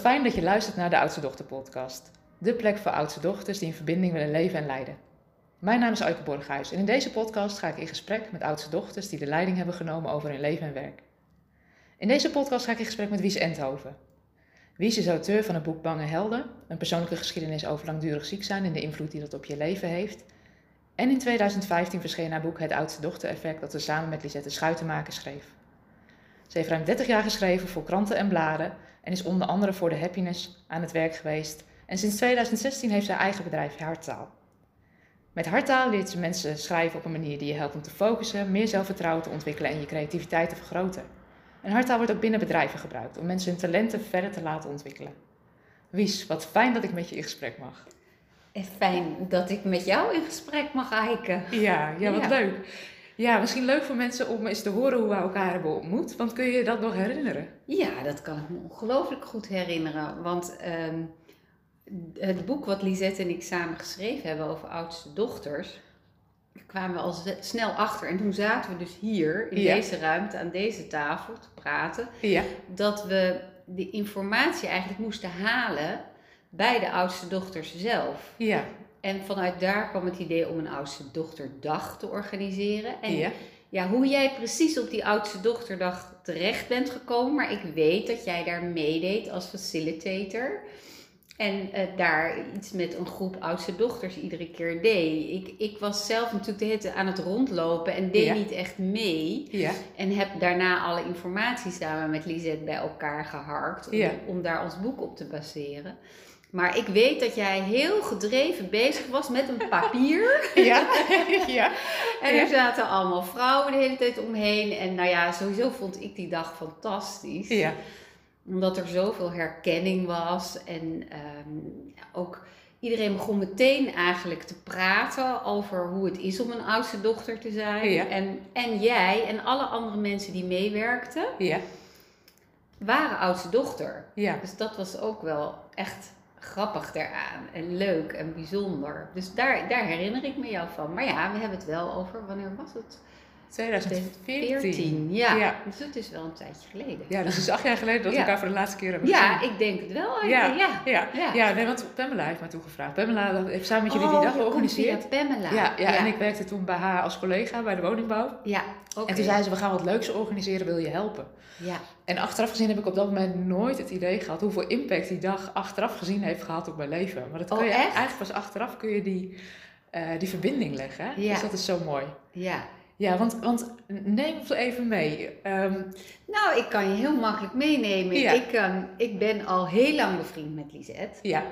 Fijn dat je luistert naar de Oudste Dochter podcast. De plek voor oudste dochters die in verbinding willen leven en leiden. Mijn naam is Euike Borghuis en in deze podcast ga ik in gesprek met oudste dochters die de leiding hebben genomen over hun leven en werk. In deze podcast ga ik in gesprek met Wies Endhoven. Wies is auteur van het boek Bange Helden, een persoonlijke geschiedenis over langdurig ziek zijn en de invloed die dat op je leven heeft. En in 2015 verscheen haar boek Het Oudste Dochter Effect dat ze samen met Lisette Schuitenmaker schreef. Ze heeft ruim 30 jaar geschreven voor kranten en bladen en is onder andere voor de Happiness aan het werk geweest. En sinds 2016 heeft ze haar eigen bedrijf Harttaal. Met Harttaal leert ze mensen schrijven op een manier die je helpt om te focussen, meer zelfvertrouwen te ontwikkelen en je creativiteit te vergroten. En Harttaal wordt ook binnen bedrijven gebruikt om mensen hun talenten verder te laten ontwikkelen. Wies, wat fijn dat ik met je in gesprek mag. En fijn dat ik met jou in gesprek mag, Eike. Ja, ja wat Ja. leuk. Ja, misschien leuk voor mensen om eens te horen hoe we elkaar hebben ontmoet. Want kun je je dat nog herinneren? Ja, dat kan ik me ongelooflijk goed herinneren. Want ehm, het boek wat Lisette en ik samen geschreven hebben over oudste dochters, daar kwamen we al snel achter. En toen zaten we dus hier in Ja. deze ruimte aan deze tafel te praten. Ja. Dat we de informatie eigenlijk moesten halen bij de oudste dochters zelf. Ja. En vanuit daar kwam het idee om een oudste dochterdag te organiseren. En Ja. ja, hoe jij precies op die oudste dochterdag terecht bent gekomen. Maar ik weet dat jij daar meedeed als facilitator. En eh, daar iets met een groep oudste dochters iedere keer deed. Ik, ik was zelf natuurlijk de aan het rondlopen en deed Ja. niet echt mee. Ja. En heb daarna alle informatie samen met Lisette bij elkaar geharkt. Om, om daar ons boek op te baseren. Maar ik weet dat jij heel gedreven bezig was met een papier. Ja. ja. En er zaten allemaal vrouwen de hele tijd omheen. En nou ja, sowieso vond ik die dag fantastisch. Ja. Omdat er zoveel herkenning was. En ehm, ook iedereen begon meteen eigenlijk te praten over hoe het is om een oudste dochter te zijn. Ja. En, en jij en alle andere mensen die meewerkten, Ja. waren oudste dochter. Ja. Dus dat was ook wel echt grappig daaraan. En leuk en bijzonder. Dus daar, daar herinner ik me jou van. Maar ja, we hebben het wel over, wanneer was het? 2014. 14, ja. Ja. Dus dat is wel een tijdje geleden. Ja, dus het is acht jaar geleden dat we Ja. elkaar voor de laatste keer hebben Ja, gezien. ik denk het wel. Eike. Ja. ja. Ja. Ja. Ja. nee, want Pamela heeft mij toegevraagd. Pamela heeft samen met jullie die Oh, dag georganiseerd. via Pamela. Ja, ja, en ik werkte toen bij haar als collega bij de woningbouw. Ja, oké. En toen zei ze, we gaan wat leuks organiseren, wil je helpen? Ja, En achteraf gezien heb ik op dat moment nooit het idee gehad hoeveel impact die dag achteraf gezien heeft gehad op mijn leven. Maar dat Oh, kun je echt? eigenlijk pas achteraf kun je die, eh, die verbinding leggen. hè? Ja. Dus dat is zo mooi. ja. Ja, want, want neem ons even mee. Ehm, Nou, ik kan je heel makkelijk meenemen. Ja. Ik, ehm, ik ben al heel lang bevriend met Lisette. ja,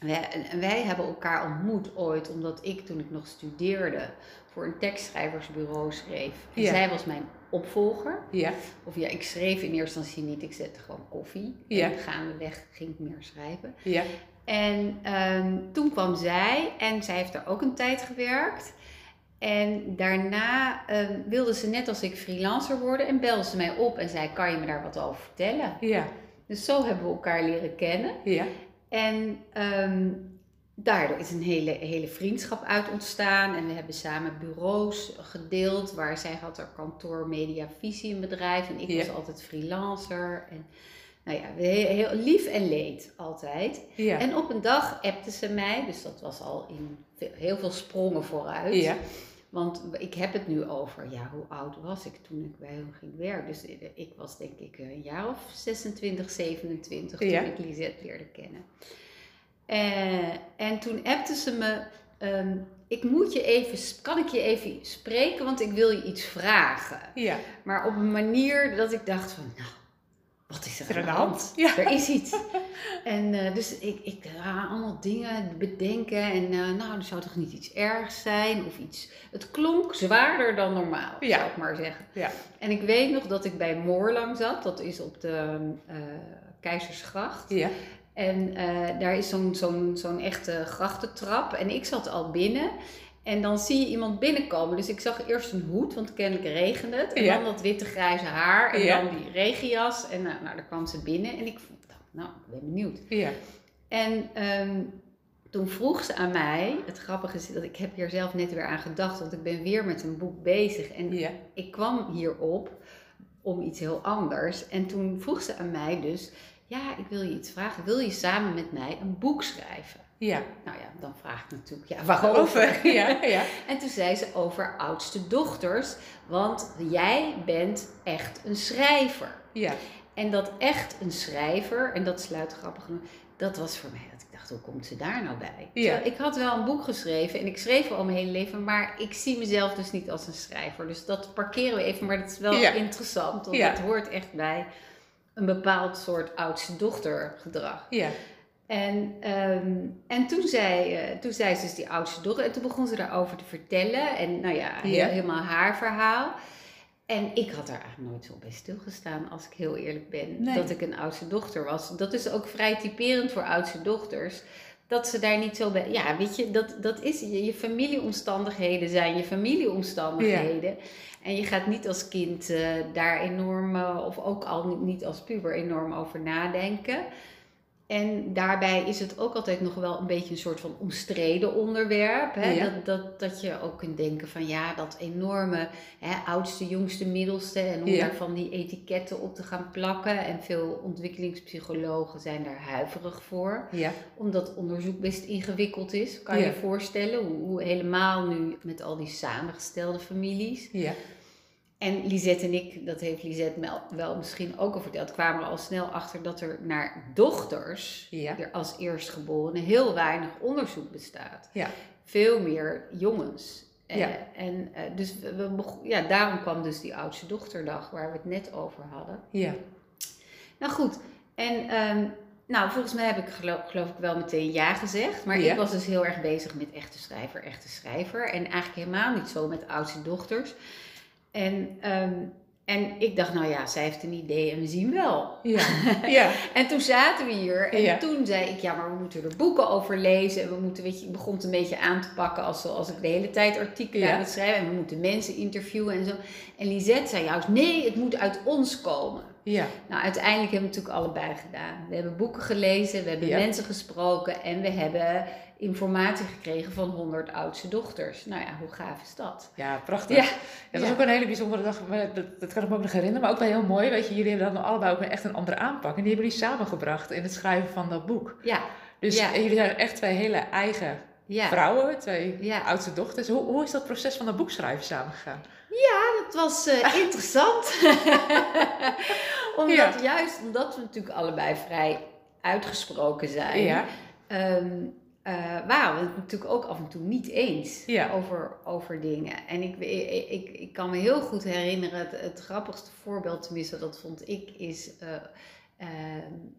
Wij, en wij hebben elkaar ontmoet ooit omdat ik toen ik nog studeerde voor een tekstschrijversbureau schreef. En Ja. zij was mijn opvolger. ja, Of ja, ik schreef in eerste instantie niet, ik zette gewoon koffie. Ja. En gaandeweg ging ik meer schrijven. ja, En ehm, toen kwam zij en zij heeft daar ook een tijd gewerkt. En daarna ehm, wilde ze net als ik freelancer worden en belde ze mij op en zei: Kan je me daar wat over vertellen? ja, Dus zo hebben we elkaar leren kennen. ja, En ehm, daardoor is een hele, hele vriendschap uit ontstaan. En we hebben samen bureaus gedeeld. Waar zij had haar kantoor Media Visie, een bedrijf. En ik Ja. was altijd freelancer. En nou ja, heel, lief en leed altijd. ja, En op een dag appte ze mij. Dus dat was al in veel- heel veel sprongen vooruit. ja, Want ik heb het nu over, ja, hoe oud was ik toen ik bij hem ging werken? Dus ik was denk ik een jaar of 26, 27 toen ik Lisette leerde kennen. Eh, en toen appte ze me, ehm, ik moet je even, kan ik je even spreken, want ik wil je iets vragen. ja. Maar op een manier dat ik dacht van, nou, wat is er aan de hand? Ja. Er is iets. En eh, dus ik, ik ga allemaal dingen bedenken. En eh, nou, er zou toch niet iets ergs zijn of iets. Het klonk zwaarder dan normaal, Ja. zou ik maar zeggen. Ja. En ik weet nog dat ik bij Moorlang zat. Dat is op de eh, Keizersgracht. Ja, En eh, daar is zo'n zo'n zo'n echte grachtentrap. En ik zat al binnen. En dan zie je iemand binnenkomen. Dus ik zag eerst een hoed, want kennelijk regende het. En Ja. dan dat witte grijze haar. En Ja. dan die regenjas. En nou, nou, daar kwam ze binnen. En ik dacht, nou, ik ben benieuwd. ja, En ehm, toen vroeg ze aan mij, het grappige is dat ik heb hier zelf net weer aan gedacht, want ik ben weer met een boek bezig. En ja, ik kwam hierop om iets heel anders. En toen vroeg ze aan mij dus, ja, ik wil je iets vragen. Wil je samen met mij een boek schrijven? Ja. Nou ja, dan vraag ik natuurlijk, ja, waarover? Ja, ja. En toen zei ze over oudste dochters, want jij bent echt een schrijver. Ja. En dat echt een schrijver, en dat sluit grappig genoeg, dat was voor mij dat ik dacht, hoe komt ze daar nou bij? Ja. Ik had wel een boek geschreven en ik schreef al mijn hele leven, maar ik zie mezelf dus niet als een schrijver. Dus dat parkeren we even, maar dat is wel Ja. interessant, want Ja. het hoort echt bij een bepaald soort oudste dochter gedrag. Ja. En, ehm, en toen, zei, eh, toen zei ze dus die oudste dochter. En toen begon ze daarover te vertellen. En nou ja, helemaal haar verhaal. En ik had daar eigenlijk nooit zo bij stilgestaan, als ik heel eerlijk ben. Nee. Dat ik een oudste dochter was. Dat is ook vrij typerend voor oudste dochters. Dat ze daar niet zo bij... Ja, weet je, dat, dat is... Je, je familieomstandigheden zijn je familieomstandigheden. En je gaat niet als kind eh, daar enorm... eh, of ook al niet, niet als puber enorm over nadenken. En daarbij is het ook altijd nog wel een beetje een soort van omstreden onderwerp. Hè? Ja. Dat, dat, dat je ook kunt denken van ja, dat enorme hè, oudste, jongste, middelste. En om Ja. daar van die etiketten op te gaan plakken. En veel ontwikkelingspsychologen zijn daar huiverig voor. Ja. Omdat onderzoek best ingewikkeld is. Kan je je voorstellen hoe, hoe helemaal nu met al die samengestelde families. Ja. En Lisette en ik, dat heeft Lisette wel, wel misschien ook al verteld, kwamen er al snel achter dat er naar dochters, Ja. er als eerstgeborene, heel weinig onderzoek bestaat. Ja. Veel meer jongens. Eh, Ja. en eh, dus we, ja, daarom kwam dus die oudste dochterdag waar we het net over hadden. Ja. Nou goed, en ehm, nou, volgens mij heb ik geloof, geloof ik wel meteen ja gezegd. Maar Ja. ik was dus heel erg bezig met echte schrijver, echte schrijver. En eigenlijk helemaal niet zo met oudste dochters. En, ehm, en ik dacht, nou ja, zij heeft een idee en we zien wel. Ja. Ja. En toen zaten we hier en Ja. toen zei ik, ja, maar we moeten er boeken over lezen. En we moeten, weet je, ik begon het een beetje aan te pakken als, als ik de hele tijd artikelen Ja. aan het schrijven. En we moeten mensen interviewen en zo. En Lisette zei juist, nee, het moet uit ons komen. Ja. Nou, uiteindelijk hebben we natuurlijk allebei gedaan. We hebben boeken gelezen, we hebben Ja. mensen gesproken en we hebben informatie gekregen van 100 oudste dochters. Nou ja, hoe gaaf is dat? Ja, prachtig. Ja. Ja, dat was Ja. ook een hele bijzondere dag. Dat, dat kan ik me ook nog herinneren. Maar ook wel heel mooi. Weet je, jullie hebben dan allebei ook echt een andere aanpak. En die hebben jullie samengebracht in het schrijven van dat boek. Ja, Dus Ja. jullie zijn echt twee hele eigen ja. vrouwen. Twee Ja. oudste dochters. Hoe, hoe is dat proces van dat boekschrijven samengegaan? Dat was eh, interessant. omdat, Ja. Juist omdat we natuurlijk allebei vrij uitgesproken zijn, Ja. Waren we het natuurlijk ook af en toe niet eens Ja. over, over dingen. En ik, ik, ik, ik kan me heel goed herinneren, het, het grappigste voorbeeld tenminste, dat vond ik, is eh, eh,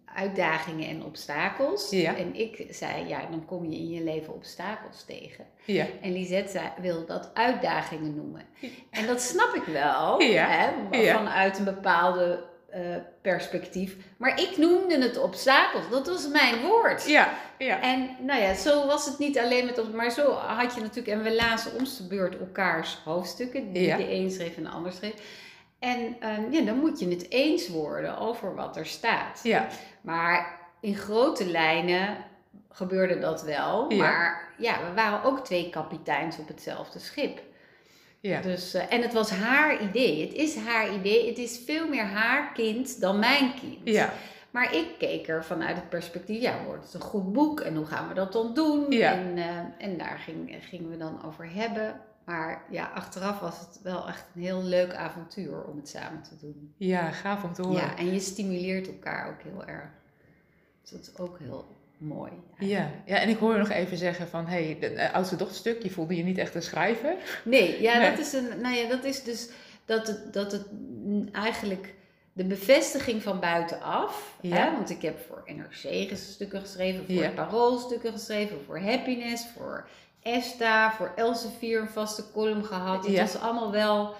uitdagingen en obstakels. Ja. En ik zei, ja, dan kom je in je leven obstakels tegen. Ja. En Lisette zei, wil dat uitdagingen noemen. En dat snap ik wel, hè, vanuit een bepaalde eh, perspectief. Maar ik noemde het obstakels, dat was mijn woord. Ja. Ja. En nou ja, zo was het niet alleen met ons, maar zo had je natuurlijk, en we lazen ons de beurt elkaars hoofdstukken, die Ja. de een schreef en de ander schreef. En ehm, ja, dan moet je het eens worden over wat er staat. Ja. Maar in grote lijnen gebeurde dat wel. Ja. Maar ja, we waren ook twee kapiteins op hetzelfde schip. Ja. Dus, eh, en het was haar idee. Het is haar idee. Het is veel meer haar kind dan mijn kind. Ja. Maar ik keek er vanuit het perspectief, ja, wordt het een goed boek en hoe gaan we dat dan doen? Ja. En, eh, en daar ging, gingen we dan over hebben. Maar ja, achteraf was het wel echt een heel leuk avontuur om het samen te doen. Ja, gaaf om te horen. Ja, en je stimuleert elkaar ook heel erg. Dus dat is ook heel mooi. Ja, ja, en ik hoor je nog even zeggen van, hé, hey, de eh, oudste dochterstuk, je voelde je niet echt een schrijver. Nee, ja, Nee. dat is een. Nou ja, dat is dus dat het, dat het eigenlijk de bevestiging van buitenaf. Ja. Hè, want ik heb voor NRC stukken geschreven, voor Ja. Parool stukken geschreven, voor Happiness, voor Esta, voor Elsevier een vaste column gehad. Het Ja. was allemaal wel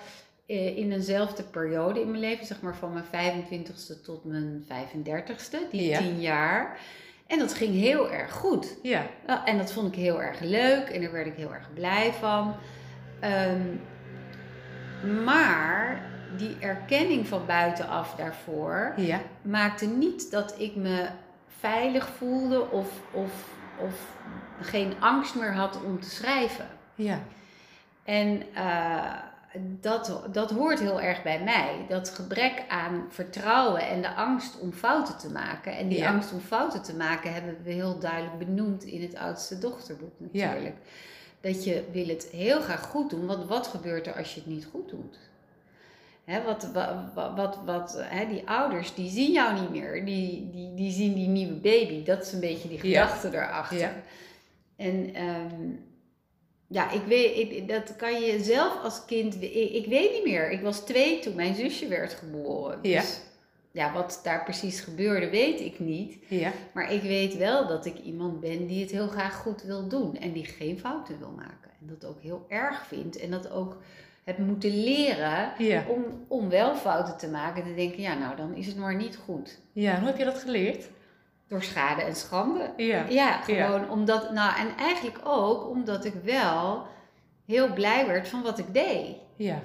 eh, in eenzelfde periode in mijn leven, zeg maar van mijn 25ste tot mijn 35ste, die Ja. tien jaar. En dat ging heel erg goed. Ja, Nou, en dat vond ik heel erg leuk en daar werd ik heel erg blij van. Ehm, maar die erkenning van buitenaf daarvoor ja, maakte niet dat ik me veilig voelde of, of, of geen angst meer had om te schrijven. ja, En, eh, dat, dat hoort heel erg bij mij. Dat gebrek aan vertrouwen en de angst om fouten te maken. En die Ja. angst om fouten te maken hebben we heel duidelijk benoemd in het oudste dochterboek natuurlijk. Dat je wil het heel graag goed doen, want wat gebeurt er als je het niet goed doet? Hè, wat, wat, wat, wat, hè, die ouders die zien jou niet meer, die, die, die zien die nieuwe baby. Dat is een beetje die Ja. gedachte daarachter. Ja. En ehm, ja, ik weet, ik, dat kan je zelf als kind, ik, ik weet niet meer. Ik was twee toen mijn zusje werd geboren. Ja. Dus ja, wat daar precies gebeurde, weet ik niet. Ja. Maar ik weet wel dat ik iemand ben die het heel graag goed wil doen en die geen fouten wil maken. En dat ook heel erg vindt en dat ook heb moeten leren Ja. om, om wel fouten te maken. En te denken, ja, nou dan is het maar niet goed. Ja, hoe heb je dat geleerd? Door schade en schande. Ja. Ja, gewoon omdat, nou en eigenlijk ook omdat ik wel heel blij werd van wat ik deed. Ja.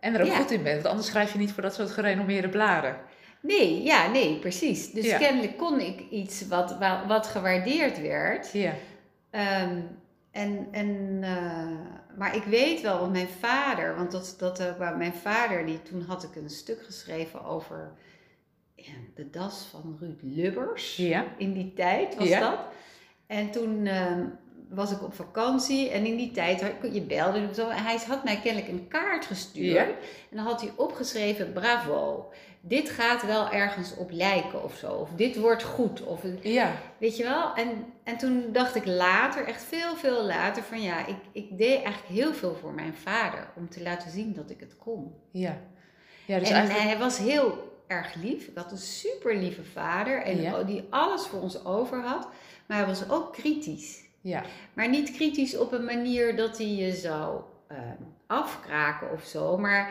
En er ook goed in bent, want anders schrijf je niet voor dat soort gerenommeerde bladen. Nee, ja, nee, precies. Dus kennelijk kon ik iets wat, wa- wat gewaardeerd werd. Ja. Ehm, en, en, eh, maar ik weet wel, want mijn vader, want dat, dat ook wel mijn vader, die, toen had ik een stuk geschreven over ja, de das van Ruud Lubbers. Ja. In die tijd was Ja. dat. En toen ehm, was ik op vakantie en in die tijd, je belde en zo, en hij had mij kennelijk een kaart gestuurd. En dan had hij opgeschreven, bravo, dit gaat wel ergens op lijken of zo. Of dit wordt goed. Of Ja. Weet je wel? En, en toen dacht ik later, echt veel, veel later, van ja, ik, ik deed eigenlijk heel veel voor mijn vader. Om te laten zien dat ik het kon. Ja. Ja, dus en eigenlijk... hij was heel erg lief. Ik had een super lieve vader. En Ja. die alles voor ons over had. Maar hij was ook kritisch. Ja. Maar niet kritisch op een manier dat hij je zou eh, afkraken of zo. Maar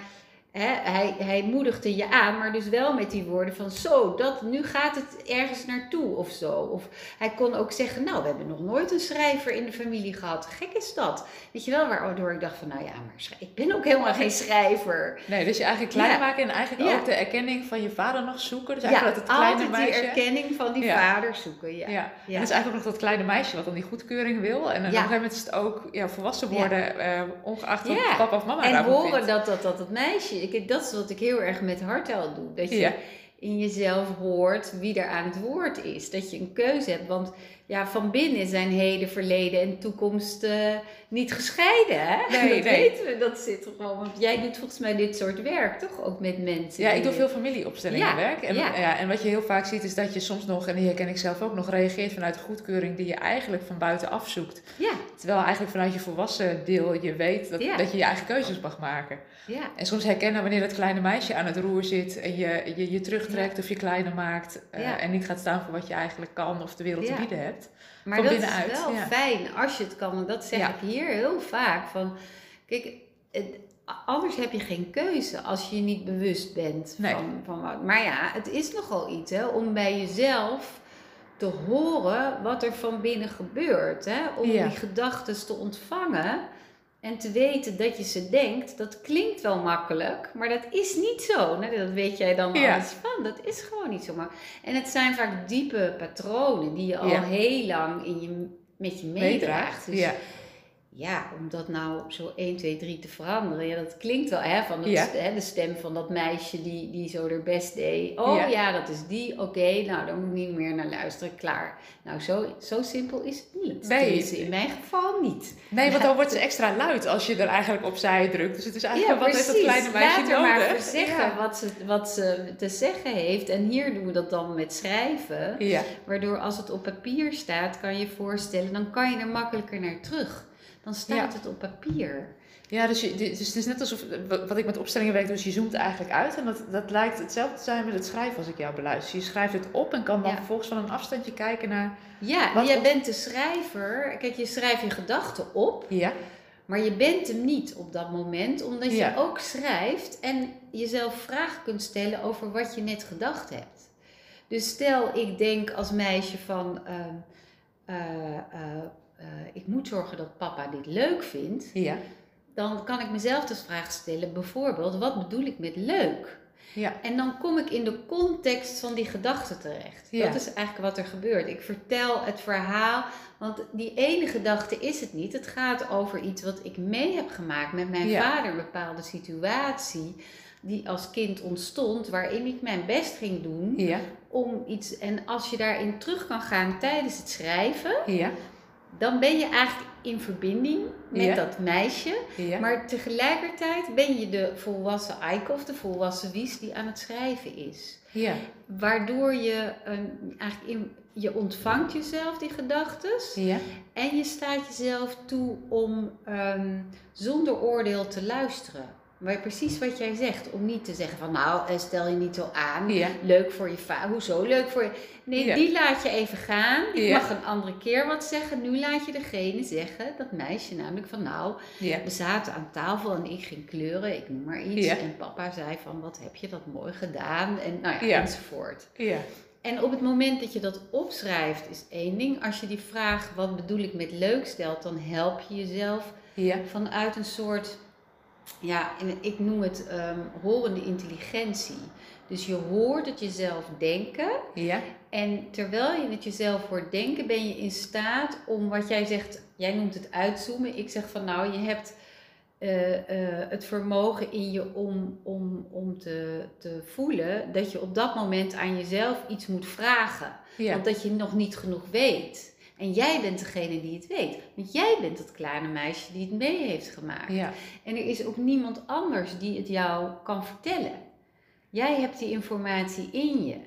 hè, hij, hij moedigde je aan, maar dus wel met die woorden van zo, dat, nu gaat het ergens naartoe of zo. Of hij kon ook zeggen, nou, we hebben nog nooit een schrijver in de familie gehad. Gek is dat. Weet je wel, waardoor ik dacht van, nou ja, maar ik ben ook helemaal geen schrijver. Nee, dus je eigenlijk klein Ja. maken en eigenlijk Ja. ook de erkenning van je vader nog zoeken. Dus Ja, eigenlijk dat het kleine altijd meisje... die erkenning van die Ja. vader zoeken. Ja. Ja. En Ja. het is eigenlijk nog dat kleine meisje wat dan die goedkeuring wil. En dan op een gegeven moment is het ook ja, volwassen Ja. worden, eh, ongeacht wat Ja. papa of mama En daarvan horen vindt. dat, dat, dat het meisje, ik, dat is wat ik heel erg met hartaal doe. Dat je Ja. in jezelf hoort wie er aan het woord is. Dat je een keuze hebt. Want ja, van binnen zijn heden, verleden en toekomst niet gescheiden. Hè? Nee, dat nee. weten we. Dat zit er gewoon. Want jij doet volgens mij dit soort werk, toch? Ook met mensen. Ja, ik doe veel familieopstellingenwerk. En, ja. ja, en wat je heel vaak ziet is dat je soms nog, en die herken ik zelf ook nog, reageert vanuit de goedkeuring die je eigenlijk van buitenaf zoekt. Ja, Terwijl eigenlijk vanuit je volwassen deel je weet dat, Ja. dat je je eigen keuzes mag maken. ja. En soms herkennen wanneer dat kleine meisje aan het roer zit en je je, je terugtrekt of je kleiner maakt. eh. En niet gaat staan voor wat je eigenlijk kan of de wereld Ja. te bieden hebt. Maar Van dat binnenuit, is wel ja. fijn als je het kan. Dat zeg Ja. ik hier heel vaak. Van, kijk, anders heb je geen keuze als je je niet bewust bent Nee. van, van wat. Maar ja, het is nogal iets hè, om bij jezelf te horen wat er van binnen gebeurt. Hè? Om Ja. die gedachten te ontvangen en te weten dat je ze denkt. Dat klinkt wel makkelijk, maar dat is niet zo. Dat weet jij dan Ja. alles van. Dat is gewoon niet zo makkelijk. En het zijn vaak diepe patronen die je al Ja. heel lang in je, met je meedraagt. Dus ja. Ja, om dat nou zo 1, 2, 3 te veranderen. Ja, dat klinkt wel, hè, van het, Ja. hè, de stem van dat meisje die, die zo haar best deed. Oh Ja. ja, dat is die. Oké, nou, daar moet ik niet meer naar luisteren. Klaar. Nou, zo, zo simpel is het niet. Nee. In mijn geval niet. Nee, want dan wordt ze extra luid als je er eigenlijk opzij drukt. Dus het is Ja, eigenlijk wat heeft dat kleine meisje Laat nodig? maar zeggen wat, ze, wat ze te zeggen heeft. En hier doen we dat dan met schrijven. Ja. Waardoor als het op papier staat, kan je je voorstellen, dan kan je er makkelijker naar terug. Dan staat Ja. het op papier. Ja, dus, je, dus het is net alsof, wat ik met opstellingen weet, dus je zoomt eigenlijk uit. En dat, dat lijkt hetzelfde te zijn met het schrijven als ik jou beluister. Je schrijft het op en kan dan Ja. vervolgens van een afstandje kijken naar... Ja, Wat jij bent de schrijver. Kijk, je schrijft je gedachten op, Ja, maar je bent hem niet op dat moment, omdat Ja. je ook schrijft en jezelf vragen kunt stellen over wat je net gedacht hebt. Dus stel, ik denk als meisje van, ehm, eh, eh, eh, ik moet zorgen dat papa dit leuk vindt. ja, dan kan ik mezelf de vraag stellen, bijvoorbeeld, wat bedoel ik met leuk? Ja. En dan kom ik in de context van die gedachte terecht. Ja. Dat is eigenlijk wat er gebeurt. Ik vertel het verhaal, want die ene gedachte is het niet. Het gaat over iets wat ik mee heb gemaakt met mijn Ja. vader, een bepaalde situatie die als kind ontstond, waarin ik mijn best ging doen Ja. om iets. En als je daarin terug kan gaan tijdens het schrijven, Ja. Dan ben je eigenlijk in verbinding met Ja. dat meisje. Ja. Maar tegelijkertijd ben je de volwassen Eike of de volwassen Wies die aan het schrijven is. Ja. Waardoor je een, eigenlijk in, je ontvangt jezelf die gedachtes Ja. en je staat jezelf toe om ehm, zonder oordeel te luisteren. Maar precies wat jij zegt, om niet te zeggen van nou, eh, stel je niet zo aan. Ja. Leuk voor je vader. Hoezo leuk voor je? Nee, Ja. die laat je even gaan. Ja. mag een andere keer wat zeggen. Nu laat je degene zeggen, dat meisje namelijk van nou, we zaten aan tafel en ik ging kleuren, ik noem maar iets. En papa zei van wat heb je dat mooi gedaan en nou ja, Ja. enzovoort. Ja. En op het moment dat je dat opschrijft is één ding. Als je die vraag wat bedoel ik met leuk stelt, dan help je jezelf Ja. vanuit een soort, ja, ik noem het ehm, horende intelligentie. Dus je hoort het jezelf denken Ja. en terwijl je het jezelf hoort denken, ben je in staat om wat jij zegt, jij noemt het uitzoomen. Ik zeg van nou, je hebt eh, eh, het vermogen in je om, om, om te, te voelen dat je op dat moment aan jezelf iets moet vragen. Ja. Want dat je nog niet genoeg weet. En jij bent degene die het weet. Want jij bent het kleine meisje die het mee heeft gemaakt. Ja. En er is ook niemand anders die het jou kan vertellen. Jij hebt die informatie in je.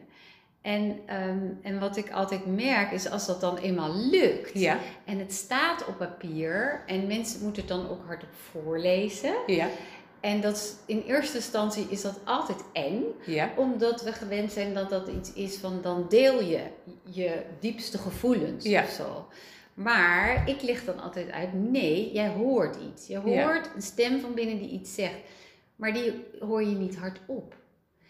En, ehm, en wat ik altijd merk is als dat dan eenmaal lukt Ja. en het staat op papier en mensen moeten het dan ook hardop voorlezen. Ja. En dat is, in eerste instantie is dat altijd eng, Ja. omdat we gewend zijn dat dat iets is van dan deel je je diepste gevoelens Ja. of zo. Maar ik leg dan altijd uit, nee, jij hoort iets. Je Ja. hoort een stem van binnen die iets zegt, maar die hoor je niet hardop.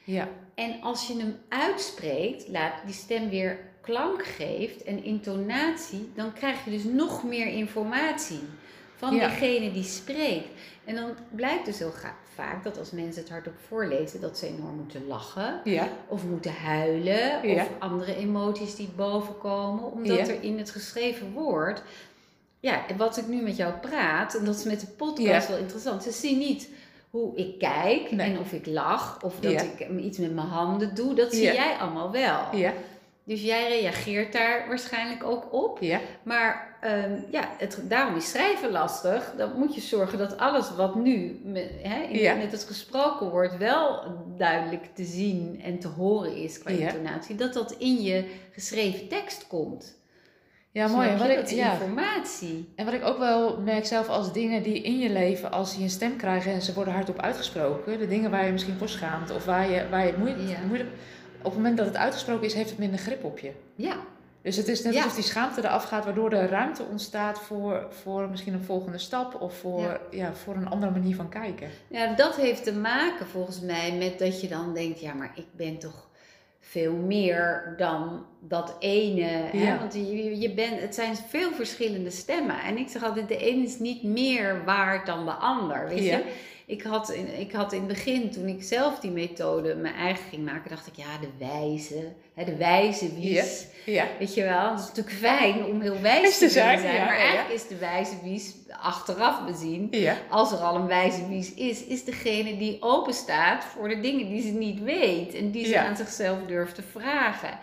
Ja. En als je hem uitspreekt, laat die stem weer klank geeft en intonatie, dan krijg je dus nog meer informatie van Ja. degene die spreekt. En dan blijkt dus heel vaak dat als mensen het hardop voorlezen, dat ze enorm moeten lachen Ja. of moeten huilen Ja. of andere emoties die bovenkomen, omdat er in het geschreven woord, ja, en wat ik nu met jou praat, en dat is met de podcast wel interessant, ze zien niet hoe ik kijk Nee. en of ik lach of dat ik iets met mijn handen doe, dat zie jij allemaal wel. Ja. Dus jij reageert daar waarschijnlijk ook op. Ja. Maar ehm, ja, het, daarom is schrijven lastig. Dan moet je zorgen dat alles wat nu hè, in- Ja. met het gesproken wordt wel duidelijk te zien en te horen is qua Ja. intonatie. Dat dat in je geschreven tekst komt. Ja, Snap mooi. En je? wat, ik, ja. informatie. en wat ik ook wel merk zelf als dingen die in je leven, als die een stem krijgen en ze worden hardop uitgesproken, de dingen waar je misschien voor schaamt of waar je, waar je het moeilijk... Op het moment dat het uitgesproken is, heeft het minder grip op je. Ja, Dus het is net Ja. alsof die schaamte eraf gaat, waardoor er ruimte ontstaat voor, voor misschien een volgende stap of voor, Ja. ja. voor een andere manier van kijken. Ja, dat heeft te maken volgens mij met dat je dan denkt, ja, maar ik ben toch veel meer dan dat ene. Hè? Want je, je bent, het zijn veel verschillende stemmen. En ik zeg altijd, de een is niet meer waard dan de ander. Weet je? Ik had, in, ik had in het begin, toen ik zelf die methode mijn eigen ging maken, dacht ik, ja, de wijze, hè, de wijze wies. Ja. Weet je wel, het is natuurlijk fijn om heel wijs Is te te zijn, zijn, ja, maar eigenlijk is de wijze wies achteraf bezien als er al een wijze wies is, is degene die open staat voor de dingen die ze niet weet en die ze aan zichzelf durft te vragen.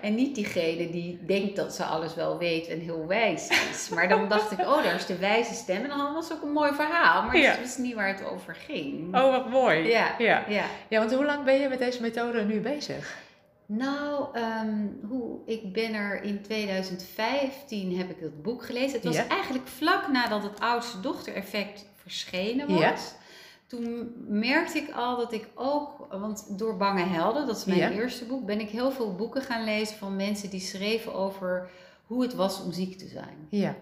En niet diegene die denkt dat ze alles wel weet en heel wijs is. Maar dan dacht ik, oh, daar is de wijze stem. En dan was ook een mooi verhaal, maar het was niet waar het over ging. Oh, wat mooi. Ja. ja. Ja. Ja, want hoe lang ben je met deze methode nu bezig? Nou, ehm, hoe, ik ben er in 2015 heb ik het boek gelezen. Het was Ja. eigenlijk vlak nadat het oudste dochter effect verschenen was. Ja. Toen merkte ik al dat ik ook, want door Bange Helden, dat is mijn Ja. eerste boek, ben ik heel veel boeken gaan lezen van mensen die schreven over hoe het was om ziek te zijn. Ja.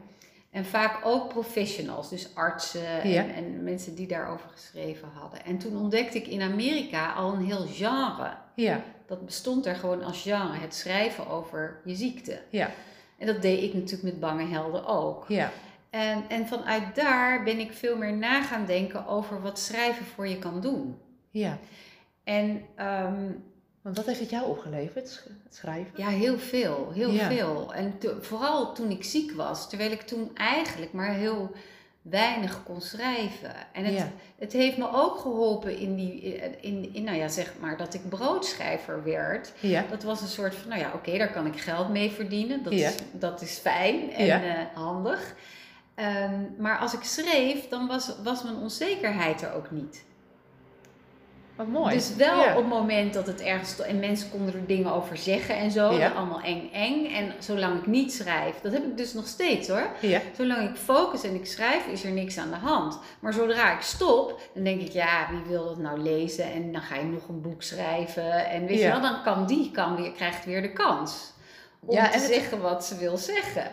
En vaak ook professionals, dus artsen en, Ja. en mensen die daarover geschreven hadden. En toen ontdekte ik in Amerika al een heel genre. Ja. Dat bestond er gewoon als genre, het schrijven over je ziekte. Ja. En dat deed ik natuurlijk met Bange Helden ook. Ja. En, en vanuit daar ben ik veel meer na gaan denken over wat schrijven voor je kan doen. Ja. En ehm, Want wat heeft het jou opgeleverd, het schrijven? ja, heel veel, heel Ja. veel. En to- vooral toen ik ziek was, terwijl ik toen eigenlijk maar heel weinig kon schrijven. En het, Ja. het heeft me ook geholpen in die, in, in, nou ja, zeg maar, dat ik broodschrijver werd. Ja. Dat was een soort van, nou ja, oké, daar kan ik geld mee verdienen. Dat, Ja. is, dat is fijn en eh, handig. Ehm, maar als ik schreef, dan was, was mijn onzekerheid er ook niet. Wat mooi. Dus wel Ja. op het moment dat het ergens... En mensen konden er dingen over zeggen en zo. Ja. Allemaal eng, eng. En zolang ik niet schrijf, dat heb ik dus nog steeds hoor. Ja. Zolang ik focus en ik schrijf, is er niks aan de hand. Maar zodra ik stop, dan denk ik, ja, wie wil dat nou lezen? En dan ga je nog een boek schrijven. En weet je wel, dan kan die kan weer, krijgt weer de kans. Om te het- zeggen wat ze wil zeggen.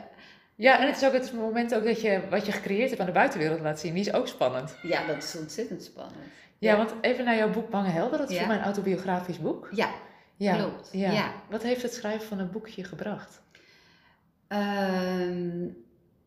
ja, en het is ook het moment ook dat je wat je gecreëerd hebt aan de buitenwereld laat zien. Die is ook spannend. Ja, dat is ontzettend spannend. Ja, want even naar jouw boek Bange Helden. Dat is voor mij een autobiografisch boek. Ja, Ja. klopt. Ja. Wat heeft het schrijven van een boekje gebracht? Ehm,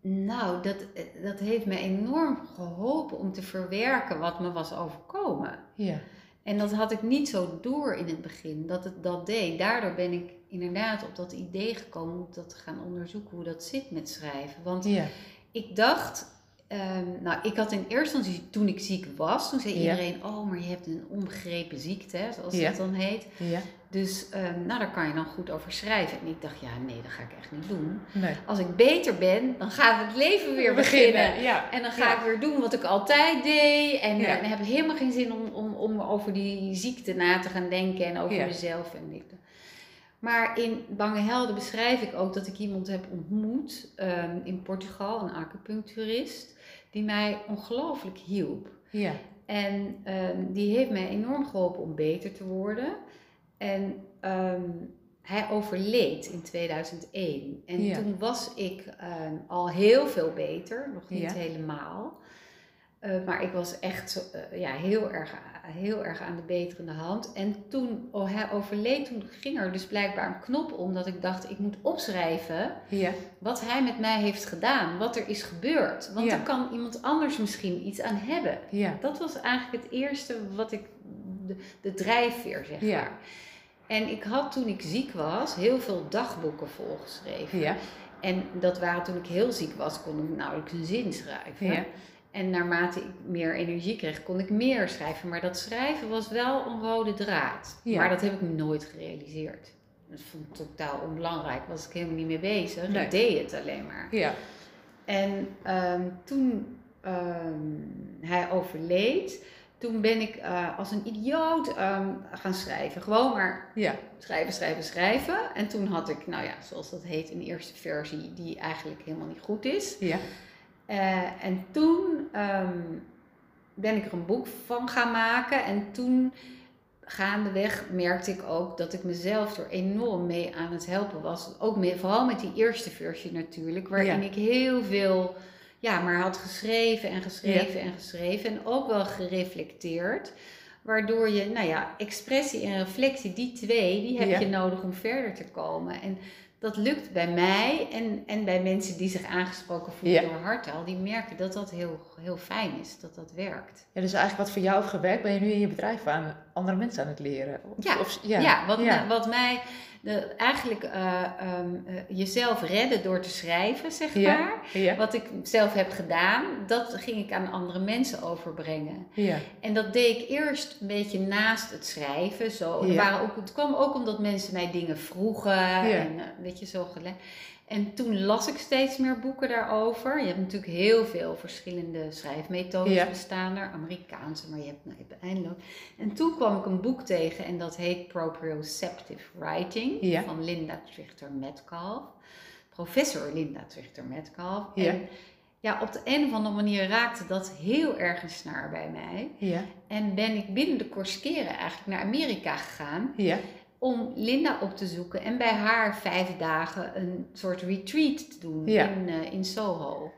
nou, dat, dat heeft me enorm geholpen om te verwerken wat me was overkomen. Ja. En dat had ik niet zo door in het begin, dat het dat deed. Daardoor ben ik inderdaad op dat idee gekomen om dat te gaan onderzoeken hoe dat zit met schrijven. Want Ja. ik dacht, ehm, nou, ik had in eerste instantie toen ik ziek was, toen zei Ja. iedereen, oh, maar je hebt een onbegrepen ziekte, zoals Ja. dat dan heet. Ja. Dus ehm, nou, daar kan je dan goed over schrijven. En ik dacht, ja, nee, dat ga ik echt niet doen. Nee. Als ik beter ben, dan gaat het leven weer beginnen. Ja. En dan ga Ja. ik weer doen wat ik altijd deed. En, Ja. eh, dan heb ik helemaal geen zin om, om, om over die ziekte na te gaan denken en over mezelf. En dit. Maar in Bange Helden beschrijf ik ook dat ik iemand heb ontmoet ehm, in Portugal, een acupuncturist, die mij ongelooflijk hielp. Ja. En ehm, die heeft mij enorm geholpen om beter te worden. En ehm, hij overleed in 2001. En Ja. toen was ik ehm, al heel veel beter, nog niet Ja. helemaal. Eh, maar ik was echt eh, ja, heel, erg, heel erg aan de beterende hand. En toen oh, hij overleed, toen ging er dus blijkbaar een knop om dat ik dacht, ik moet opschrijven Ja. wat hij met mij heeft gedaan, wat er is gebeurd. Want Ja. daar kan iemand anders misschien iets aan hebben. Ja. Dat was eigenlijk het eerste wat ik, de, de drijfveer zeg Ja. maar. En ik had toen ik ziek was heel veel dagboeken volgeschreven. Ja. En dat waren toen ik heel ziek was, kon ik nauwelijks een zin schrijven. En naarmate ik meer energie kreeg, kon ik meer schrijven. Maar dat schrijven was wel een rode draad. Ja. Maar dat heb ik nooit gerealiseerd. Dat vond ik totaal onbelangrijk. Was ik helemaal niet mee bezig. Nee. Ik deed het alleen maar. Ja. En ehm, toen ehm, hij overleed, toen ben ik eh, als een idioot ehm, gaan schrijven. Gewoon maar Ja. schrijven, schrijven, schrijven. En toen had ik, nou ja, zoals dat heet, een eerste versie die eigenlijk helemaal niet goed is. Ja. Eh, en toen ehm, ben ik er een boek van gaan maken. En toen, gaandeweg, merkte ik ook dat ik mezelf er enorm mee aan het helpen was. Ook mee, vooral met die eerste versie natuurlijk, waarin Ja. ik heel veel ja, maar had geschreven en geschreven en geschreven. En ook wel gereflecteerd. Waardoor je, nou ja, expressie en reflectie, die twee, die heb Ja. je nodig om verder te komen. En dat lukt bij mij en, en bij mensen die zich aangesproken voelen Ja. door hartaal. Die merken dat dat heel, heel fijn is, dat dat werkt. Ja, dus eigenlijk wat voor jou heeft gewerkt, ben je nu in je bedrijf aan andere mensen aan het leren. Of- Ja. of- Ja, wat, wat mij de, eigenlijk eh, ehm, eh, jezelf redden door te schrijven, zeg Ja. maar. Ja. Wat ik zelf heb gedaan, dat ging ik aan andere mensen overbrengen. Ja. En dat deed ik eerst een beetje naast het schrijven. Zo. Er waren ook, het kwam ook omdat mensen mij dingen vroegen. En eh, weet je, zo gele- En toen las ik steeds meer boeken daarover. Je hebt natuurlijk heel veel verschillende schrijfmethodes Ja. bestaan er. Amerikaanse, maar je hebt, nou, je hebt eindeloos. En toen kwam ik een boek tegen en dat heet Proprioceptive Writing Ja. van Linda Trichter Metcalf. Professor Linda Trichter Metcalf. Ja. En ja, op de een of andere manier raakte dat heel erg een snaar bij mij. Ja. En ben ik binnen de korskeren eigenlijk naar Amerika gegaan Ja. Om Linda op te zoeken en bij haar vijf dagen een soort retreat te doen Ja. in, eh, in Soho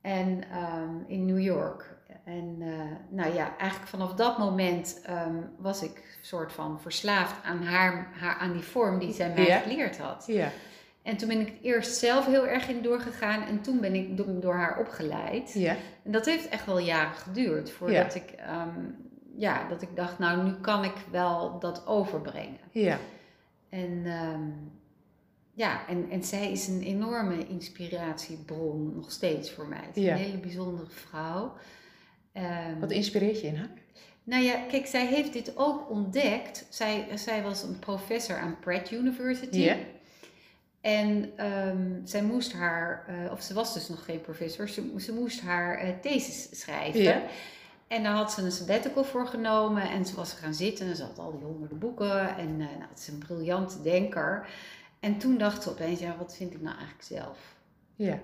en ehm, in New York. En eh, nou ja, eigenlijk vanaf dat moment ehm, was ik soort van verslaafd aan, haar, haar, aan die vorm die zij mij Ja. geleerd had. Ja. En toen ben ik eerst zelf heel erg in doorgegaan en toen ben ik door, door haar opgeleid. Ja. En dat heeft echt wel jaren geduurd voordat ik, ehm, ja, dat ik dacht, nou nu kan ik wel dat overbrengen. Ja. En ehm, ja, en, en zij is een enorme inspiratiebron nog steeds voor mij. Het is Ja. een hele bijzondere vrouw. Ehm, Wat inspireert je in haar? nou ja, kijk, zij heeft dit ook ontdekt. Zij, zij was een professor aan Pratt University. Ja. En ehm, zij moest haar, eh, of ze was dus nog geen professor, ze, ze moest haar eh, thesis schrijven. Ja. En daar had ze een sabbatical voor genomen en ze was gaan zitten en ze had al die honderden boeken. En eh, nou, het is een briljante denker. En toen dacht ze opeens, ja, wat vind ik nou eigenlijk zelf? Ja.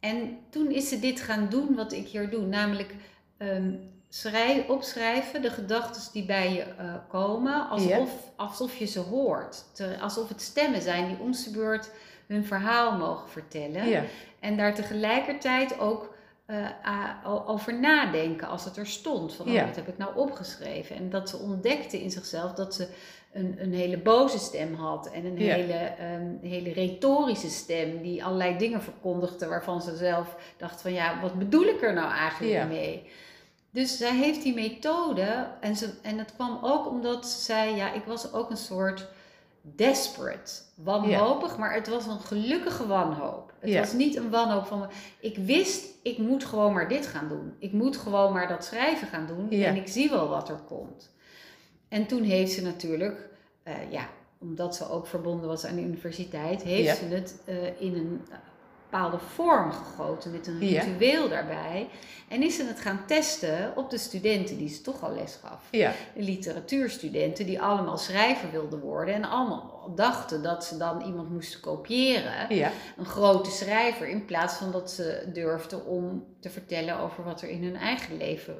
En toen is ze dit gaan doen wat ik hier doe, namelijk ehm, schrij- opschrijven de gedachten die bij je eh, komen, alsof, alsof je ze hoort. Te- alsof het stemmen zijn die om de beurt hun verhaal mogen vertellen. Ja. En daar tegelijkertijd ook eh, over nadenken als het er stond. Van, oh, Ja. wat heb ik nou opgeschreven? En dat ze ontdekte in zichzelf dat ze een, een hele boze stem had. En een Ja. hele, ehm, hele retorische stem die allerlei dingen verkondigde waarvan ze zelf dacht van ja, wat bedoel ik er nou eigenlijk Ja. mee? Dus zij heeft die methode en, ze, en het kwam ook omdat zei, ja, ik was ook een soort desperate, wanhopig, maar het was een gelukkige wanhoop. Het Ja. was niet een wanhoop van, ik wist, ik moet gewoon maar dit gaan doen. Ik moet gewoon maar dat schrijven gaan doen Ja. en ik zie wel wat er komt. En toen heeft ze natuurlijk, eh, ja, omdat ze ook verbonden was aan de universiteit, heeft Ja. ze het eh, in een bepaalde vorm gegoten met een Ja. ritueel daarbij. En is ze het gaan testen op de studenten die ze toch al les gaf. Ja. De literatuurstudenten die allemaal schrijver wilden worden en allemaal dachten dat ze dan iemand moesten kopiëren. Ja. Een grote schrijver in plaats van dat ze durfden om te vertellen over wat er in hun eigen leven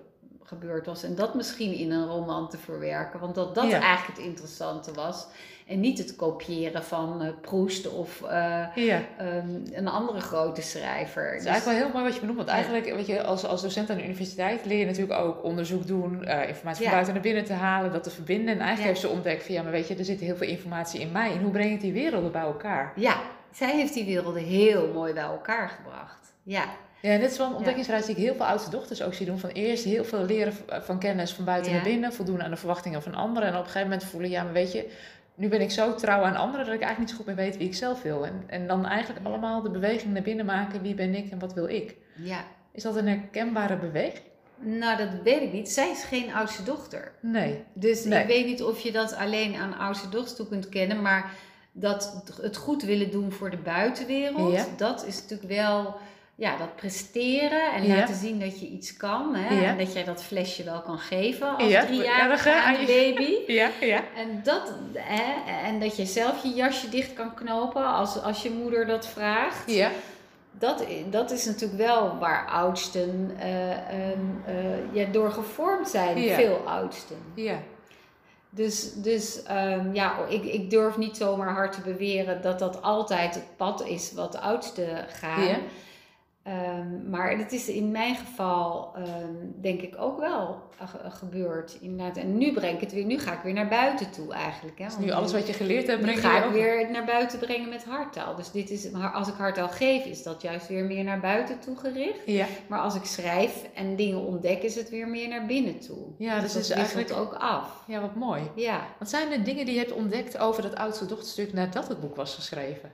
gebeurd was. En dat misschien in een roman te verwerken, want dat dat Ja. eigenlijk het interessante was. En niet het kopiëren van eh, Proust of eh, Ja. ehm, een andere grote schrijver. Het is Dus- eigenlijk wel heel mooi wat je benoemt. Want Ja. eigenlijk, weet je, als, als docent aan de universiteit leer je natuurlijk ook onderzoek doen, eh, informatie van Ja. buiten naar binnen te halen, dat te verbinden. En eigenlijk Ja. heeft ze ontdekt van ja, maar weet je, er zit heel veel informatie in mij. En hoe breng ik die werelden bij elkaar? Ja, zij heeft die werelden heel mooi bij elkaar gebracht. Ja, Ja, dit is wel een ontdekkingsreis die ik heel veel oudste dochters ook zie doen. Van eerst heel veel leren v- van kennis van buiten naar binnen, voldoen aan de verwachtingen van anderen. En op een gegeven moment voelen, ja, maar weet je, nu ben ik zo trouw aan anderen dat ik eigenlijk niet zo goed meer weet wie ik zelf wil. En, en dan eigenlijk allemaal de beweging naar binnen maken, wie ben ik en wat wil ik. ja. Is dat een herkenbare beweging? Nou, dat weet ik niet. Zij is geen oudste dochter. Nee. Dus Nee. ik weet niet of je dat alleen aan oudste dochters toe kunt kennen, maar dat het goed willen doen voor de buitenwereld, Ja. dat is natuurlijk wel ja, dat presteren en Ja. laten zien dat je iets kan. Hè? Ja. En dat jij dat flesje wel kan geven als Ja, driejarige ja, aan je- baby. Ja, ja. En dat, hè, en dat je zelf je jasje dicht kan knopen als, als je moeder dat vraagt. Ja. Dat, dat is natuurlijk wel waar oudsten eh, ja, door gevormd zijn, veel oudsten. Ja. Dus, dus ehm, ja, ik, ik durf niet zomaar hard te beweren dat dat altijd het pad is wat de oudsten gaan. Ehm, maar het is in mijn geval ehm, denk ik ook wel ge- gebeurd. Inderdaad. En nu breng ik het weer, nu ga ik weer naar buiten toe eigenlijk. Hè? Dus nu alles wat je geleerd hebt, nu breng je ga ik over. weer naar buiten brengen met harttaal. Dus dit is, als ik harttaal geef, is dat juist weer meer naar buiten toe gericht. Ja. Maar als ik schrijf en dingen ontdek, is het weer meer naar binnen toe. Ja, dus dat het is eigenlijk- ook af. ja, wat mooi. Ja. Wat zijn de dingen die je hebt ontdekt over dat oudste dochterstuk nadat het boek was geschreven?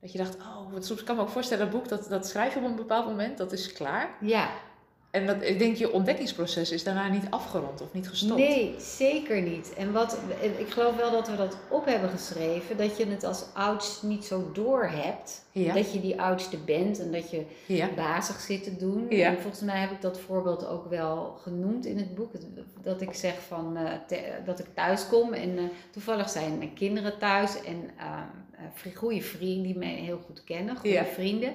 Dat je dacht, oh, want soms kan ik me ook voorstellen, dat boek, dat, dat schrijf je op een bepaald moment, dat is klaar. Ja, En dat, ik denk, je ontdekkingsproces is daarna niet afgerond of niet gestopt. nee, zeker niet. En wat, ik geloof wel dat we dat op hebben geschreven, dat je het als oudste niet zo door hebt. Ja. Dat je die oudste bent en dat je Ja. bazig zit te doen. Ja. En volgens mij heb ik dat voorbeeld ook wel genoemd in het boek. Dat ik zeg van, eh, te- dat ik thuis kom en eh, toevallig zijn mijn kinderen thuis en uh, goede vrienden die mij heel goed kennen, goede Ja. vrienden.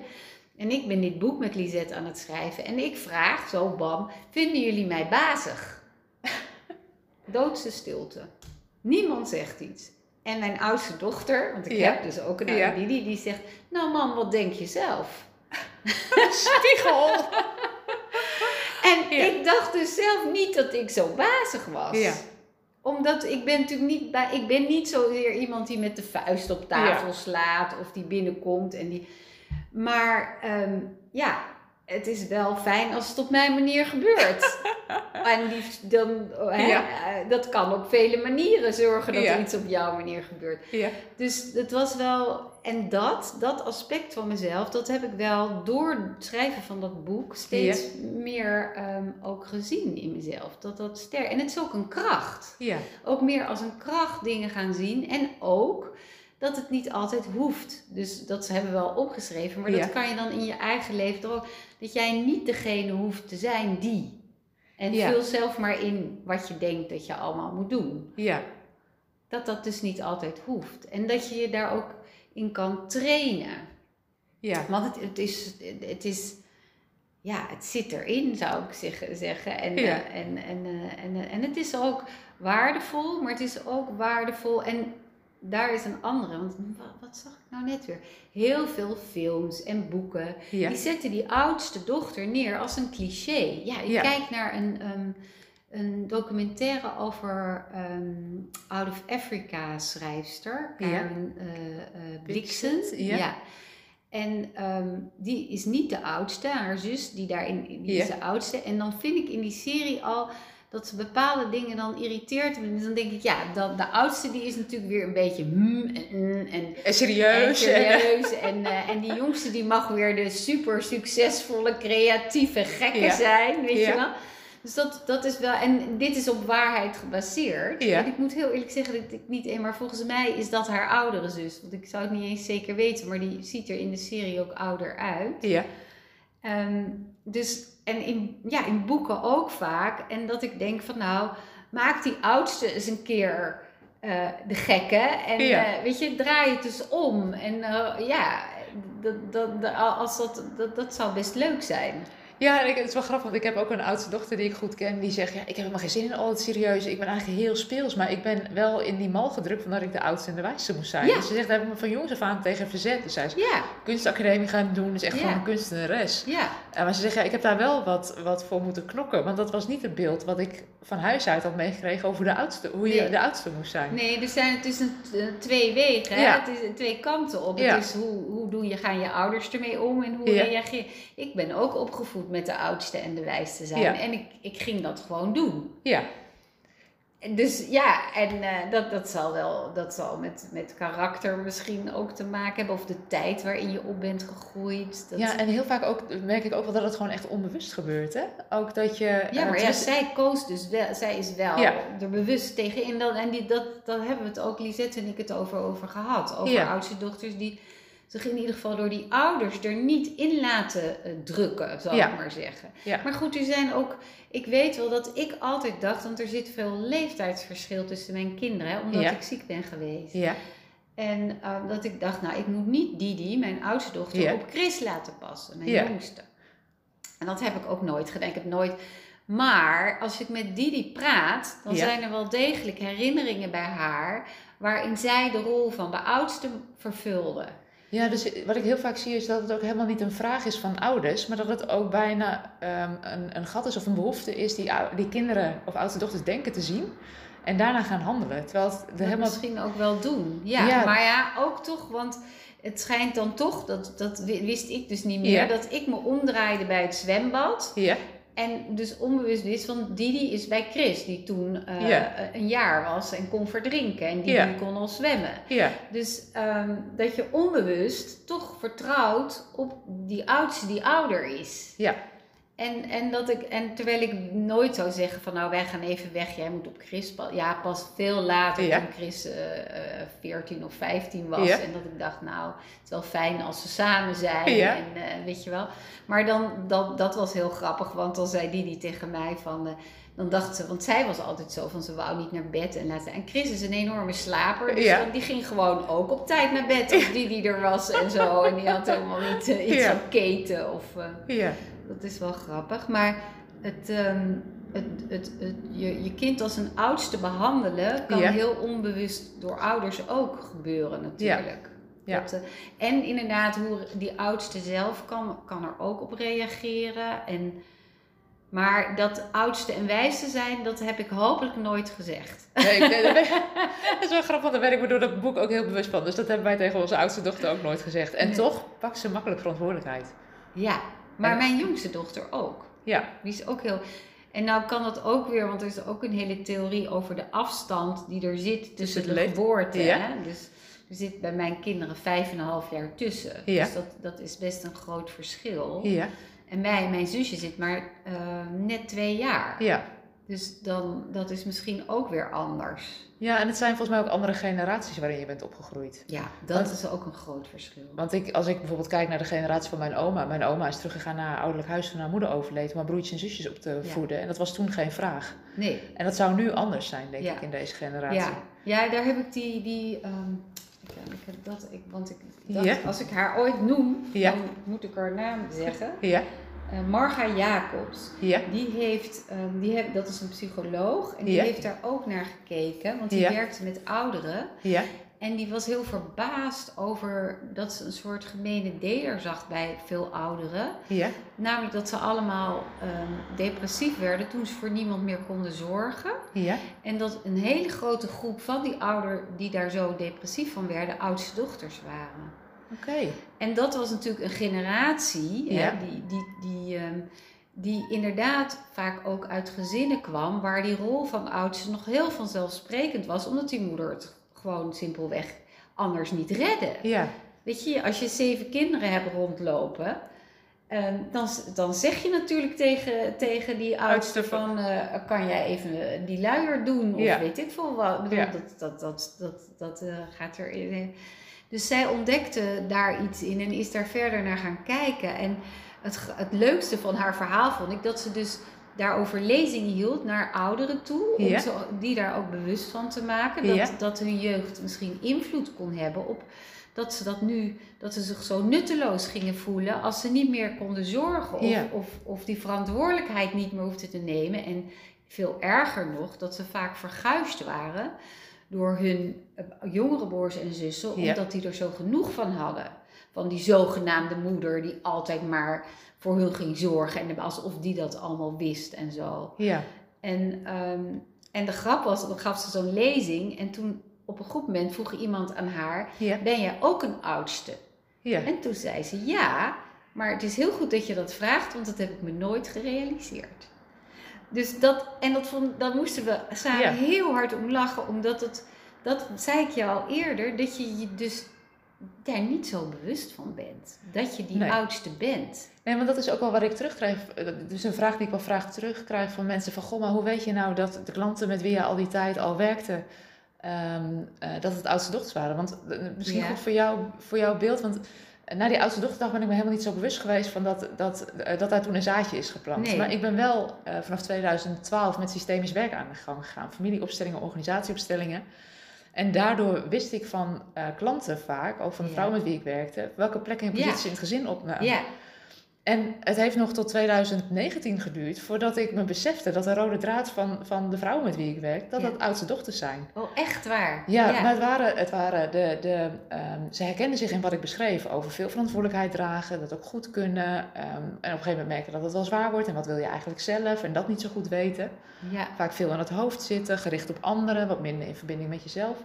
En ik ben dit boek met Lisette aan het schrijven en ik vraag zo, bam, vinden jullie mij bazig? Doodse stilte. Niemand zegt iets. En mijn oudste dochter, want ik Ja. heb dus ook een Ja. oude Didi, die zegt, nou mam, wat denk je zelf? Spiegel! En Ja. ik dacht dus zelf niet dat ik zo bazig was. Omdat ik ben natuurlijk niet bij, ik ben niet zozeer iemand die met de vuist op tafel slaat of die binnenkomt en die. Maar ehm, ja, het is wel fijn als het op mijn manier gebeurt. en die, dan, hè, eh, dat kan op vele manieren zorgen dat er iets op jouw manier gebeurt. Ja. Dus het was wel. En dat, dat aspect van mezelf, dat heb ik wel door het schrijven van dat boek steeds meer ehm, ook gezien in mezelf. Dat dat sterk. En het is ook een kracht. Ja. Ook meer als een kracht dingen gaan zien. En ook dat het niet altijd hoeft. Dus dat hebben we wel opgeschreven. Maar dat kan je dan in je eigen leven ook. Dat jij niet degene hoeft te zijn die. En vul zelf maar in wat je denkt dat je allemaal moet doen. Ja. Dat dat dus niet altijd hoeft. En dat je je daar ook in kan trainen. Ja. Want het, het, is, het is, ja, het zit erin, zou ik zeggen. zeggen. En, ja. uh, en, en, uh, en, uh, en het is ook waardevol, maar het is ook waardevol. En daar is een andere. Want wat, zag ik nou net weer? Heel veel films en boeken. Die zetten die oudste dochter neer als een cliché. Ja, ik kijk naar een, um, een documentaire over um, Out of Africa schrijfster. Karen ja. uh, Blixen. Ja. ja. En um, die is niet de oudste. Haar zus, die daarin, die is de oudste. En dan vind ik in die serie al dat ze bepaalde dingen dan irriteert. En dan denk ik, ja, dat, de oudste die is natuurlijk weer een beetje hmm en, en, en serieus. En, serieus. en, uh, en die jongste die mag weer de super succesvolle, creatieve gekke zijn, weet je wel. Dus dat, dat is wel, en dit is op waarheid gebaseerd. Ja. En ik moet heel eerlijk zeggen dat ik niet een, maar volgens mij is dat haar oudere zus. Want ik zou het niet eens zeker weten, maar die ziet er in de serie ook ouder uit. Ja. Um, dus, en in, ja, in boeken ook vaak. En dat ik denk van nou, maak die oudste eens een keer uh, de gekke. En ja. uh, weet je, draai het dus om. En uh, ja, dat, dat, dat, als dat, dat, dat zou best leuk zijn. Ja, ik, het is wel grappig, want ik heb ook een oudste dochter die ik goed ken. Die zegt, ja, ik heb helemaal geen zin in al het serieus. Ik ben eigenlijk heel speels, maar ik ben wel in die mal gedrukt van dat ik de oudste en de wijste moest zijn. Ja. Dus ze zegt, daar heb ik me van jongs af aan tegen verzet. Dus zij is Ja, kunstacademie gaan doen, dus echt gewoon een kunstenares. ja, Uh, maar ze zegt, ja, ik heb daar wel wat, wat voor moeten knokken. Want dat was niet het beeld wat ik van huis uit had meegekregen over de oudste, hoe je de oudste moest zijn. nee, er zijn, het is een, twee wegen, hè? Het is twee kanten op. Het is hoe, hoe doe je, gaan je ouders ermee om en hoe reageer Ik ben ook opgevoed met de oudste en de wijste zijn. Ja. En ik, ik ging dat gewoon doen. Ja, Dus ja, en eh, dat, dat zal wel dat zal met, met karakter misschien ook te maken hebben. Of de tijd waarin je op bent gegroeid. Dat... ja, en heel vaak ook, merk ik ook wel dat het gewoon echt onbewust gebeurt. Hè? Ook dat je... Ja, eh, maar ja, zij koos dus wel, zij is wel Ja. er bewust tegen in. Dat, en die, dat, daar hebben we het ook, Lisette en ik het over, over gehad. Over Ja. oudste dochters die zich in ieder geval door die ouders er niet in laten eh, drukken, zal Ja. ik maar zeggen. Ja. Maar goed, er zijn ook, ik weet wel dat ik altijd dacht, want er zit veel leeftijdsverschil tussen mijn kinderen, hè, omdat Ja. ik ziek ben geweest. Ja, En eh, dat ik dacht, nou, ik moet niet Didi, mijn oudste dochter, op Chris laten passen, mijn Ja. jongste. En dat heb ik ook nooit gedaan. Ik heb nooit. Maar als ik met Didi praat, dan zijn er wel degelijk herinneringen bij haar waarin zij de rol van de oudste vervulde. Ja, dus wat ik heel vaak zie is dat het ook helemaal niet een vraag is van ouders, maar dat het ook bijna ehm, een, een gat is of een behoefte is die, die kinderen of oudste dochters denken te zien en daarna gaan handelen. Terwijl het helemaal. misschien ook wel doen. Ja, Ja. maar ja, ook toch, want het schijnt dan toch, dat, dat wist ik dus niet meer, Ja. dat ik me omdraaide bij het zwembad. Ja, En dus onbewust wist van Didi is bij Chris, die toen eh, Ja. een jaar was en kon verdrinken. En Ja. kon al zwemmen. ja, Dus ehm, dat je onbewust toch vertrouwt op die oudste die ouder is. ja, En, en, dat ik, en terwijl ik nooit zou zeggen van nou wij gaan even weg, jij moet op Chris pas. Ja, pas veel later Ja. toen Chris eh, eh, 14 of 15 was. Ja. En dat ik dacht nou het is wel fijn als ze samen zijn. Ja. En eh, weet je wel. Maar dan, dat, dat was heel grappig, want dan zei Didi tegen mij van... eh, dan dacht ze, want zij was altijd zo van ze wou niet naar bed en laten. En Chris is een enorme slaper, dus Ja. die ging gewoon ook op tijd naar bed als Didi er was en zo. En die had helemaal niet eh, iets Ja. keten of... eh, ja, dat is wel grappig. Maar het, ehm, het, het, het, je, je kind als een oudste behandelen kan Ja. heel onbewust door ouders ook gebeuren natuurlijk. Ja. Dat, eh, en inderdaad, hoe die oudste zelf kan, kan er ook op reageren. En Maar dat oudste en wijste zijn, dat heb ik hopelijk nooit gezegd. Nee, nee, dat, is wel grappig, want daar ben ik me door dat boek ook heel bewust van. Dus dat hebben wij tegen onze oudste dochter ook nooit gezegd. En toch pakt ze makkelijk verantwoordelijkheid. Ja, maar En- mijn jongste dochter ook. Ja, Die is ook heel. En nou kan dat ook weer, want er is ook een hele theorie over de afstand die er zit tussen het de leeft- geboorte. Ja. Hè? Dus er zit bij mijn kinderen vijf en een half jaar tussen. Ja. Dus dat, dat is best een groot verschil. ja, En bij mijn zusje zit maar eh, net twee jaar. ja. Dus dan, dat is misschien ook weer anders. Ja, en het zijn volgens mij ook andere generaties waarin je bent opgegroeid. Ja, dat Want- is ook een groot verschil. Want ik, als ik bijvoorbeeld kijk naar de generatie van mijn oma. Mijn oma is teruggegaan naar haar ouderlijk huis toen haar moeder overleed. Om haar broertjes en zusjes op te Ja. voeden. En dat was toen geen vraag. Nee. En dat zou nu anders zijn, denk Ja. ik, in deze generatie. Ja, ja, daar heb ik die. die ehm, ik, ik heb dat, ik, want ik dacht, Ja. als ik haar ooit noem, dan moet ik haar naam zeggen. Ja, Marga Jacobs. ja, Die heeft, ehm, die heb, dat is een psycholoog, en die Ja. heeft daar ook naar gekeken, want die Ja. werkte met ouderen. ja, En die was heel verbaasd over dat ze een soort gemene deler zag bij veel ouderen. ja, Namelijk dat ze allemaal ehm, depressief werden toen ze voor niemand meer konden zorgen. ja, En dat een hele grote groep van die ouderen die daar zo depressief van werden, oudste dochters waren. Oké. En dat was natuurlijk een generatie Ja. hè, die, die, die, ehm, die inderdaad vaak ook uit gezinnen kwam waar die rol van oudste nog heel vanzelfsprekend was, omdat die moeder het gewoon simpelweg anders niet redde. Ja, Weet je, als je zeven kinderen hebt rondlopen, ehm, dan, dan zeg je natuurlijk tegen, tegen die oudste van- eh, kan jij even die luier doen? Of Ja. weet ik veel wat. Ik bedoel, Ja. Dat, dat, dat, dat, dat eh, gaat er in. Dus zij ontdekte daar iets in en is daar verder naar gaan kijken. En het, het leukste van haar verhaal vond ik dat ze dus daarover lezingen hield naar ouderen toe. Om Ja. ze, die daar ook bewust van te maken. Dat, Ja. dat hun jeugd misschien invloed kon hebben op dat ze dat nu, dat ze zich zo nutteloos gingen voelen als ze niet meer konden zorgen of, Ja. of, of die verantwoordelijkheid niet meer hoefden te nemen. En veel erger nog, dat ze vaak verguisd waren door hun eh, jongere broers en zussen, Ja. omdat die er zo genoeg van hadden. Van die zogenaamde moeder die altijd maar voor hun ging zorgen en alsof die dat allemaal wist en zo. ja, En, ehm, en de grap was, dan gaf ze zo'n lezing en toen op een goed moment vroeg iemand aan haar, ja, ben jij ook een oudste? ja. En toen zei ze ja, maar het is heel goed dat je dat vraagt, want dat heb ik me nooit gerealiseerd. Dus dat, en dat vond, daar moesten we samen Ja. heel hard om lachen, omdat het, dat zei ik je al eerder, dat je je dus daar niet zo bewust van bent. Dat je die Nee. oudste bent. Nee, want dat is ook wel wat ik terugkrijg. Dus een vraag die ik wel vraag terugkrijg van mensen van... Goh, maar hoe weet je nou dat de klanten met wie je al die tijd al werkte... ehm, eh, dat het oudste dochters waren? Want eh, misschien Ja. goed voor, jou, voor jouw beeld. Want eh, na die oudste dochterdag ben ik me helemaal niet zo bewust geweest... van dat, dat, eh, dat daar toen een zaadje is geplant. Nee. Maar ik ben wel eh, vanaf 2012 met systemisch werk aan de gang gegaan. Familieopstellingen, organisatieopstellingen. En daardoor wist ik van eh, klanten vaak, ook van de Ja. vrouwen met wie ik werkte... welke plekken en Ja. posities in het gezin opnamen. Ja, En het heeft nog tot 2019 geduurd voordat ik me besefte dat de rode draad van, van de vrouwen met wie ik werk, dat Ja. dat oudste dochters zijn. oh echt waar. Ja, maar het waren, het waren de, de, ehm, ze herkenden zich in wat ik beschreef over veel verantwoordelijkheid dragen, dat ook goed kunnen. ehm, en op een gegeven moment merken dat het wel zwaar wordt en wat wil je eigenlijk zelf en dat niet zo goed weten. ja. Vaak veel aan het hoofd zitten, gericht op anderen, wat minder in verbinding met jezelf.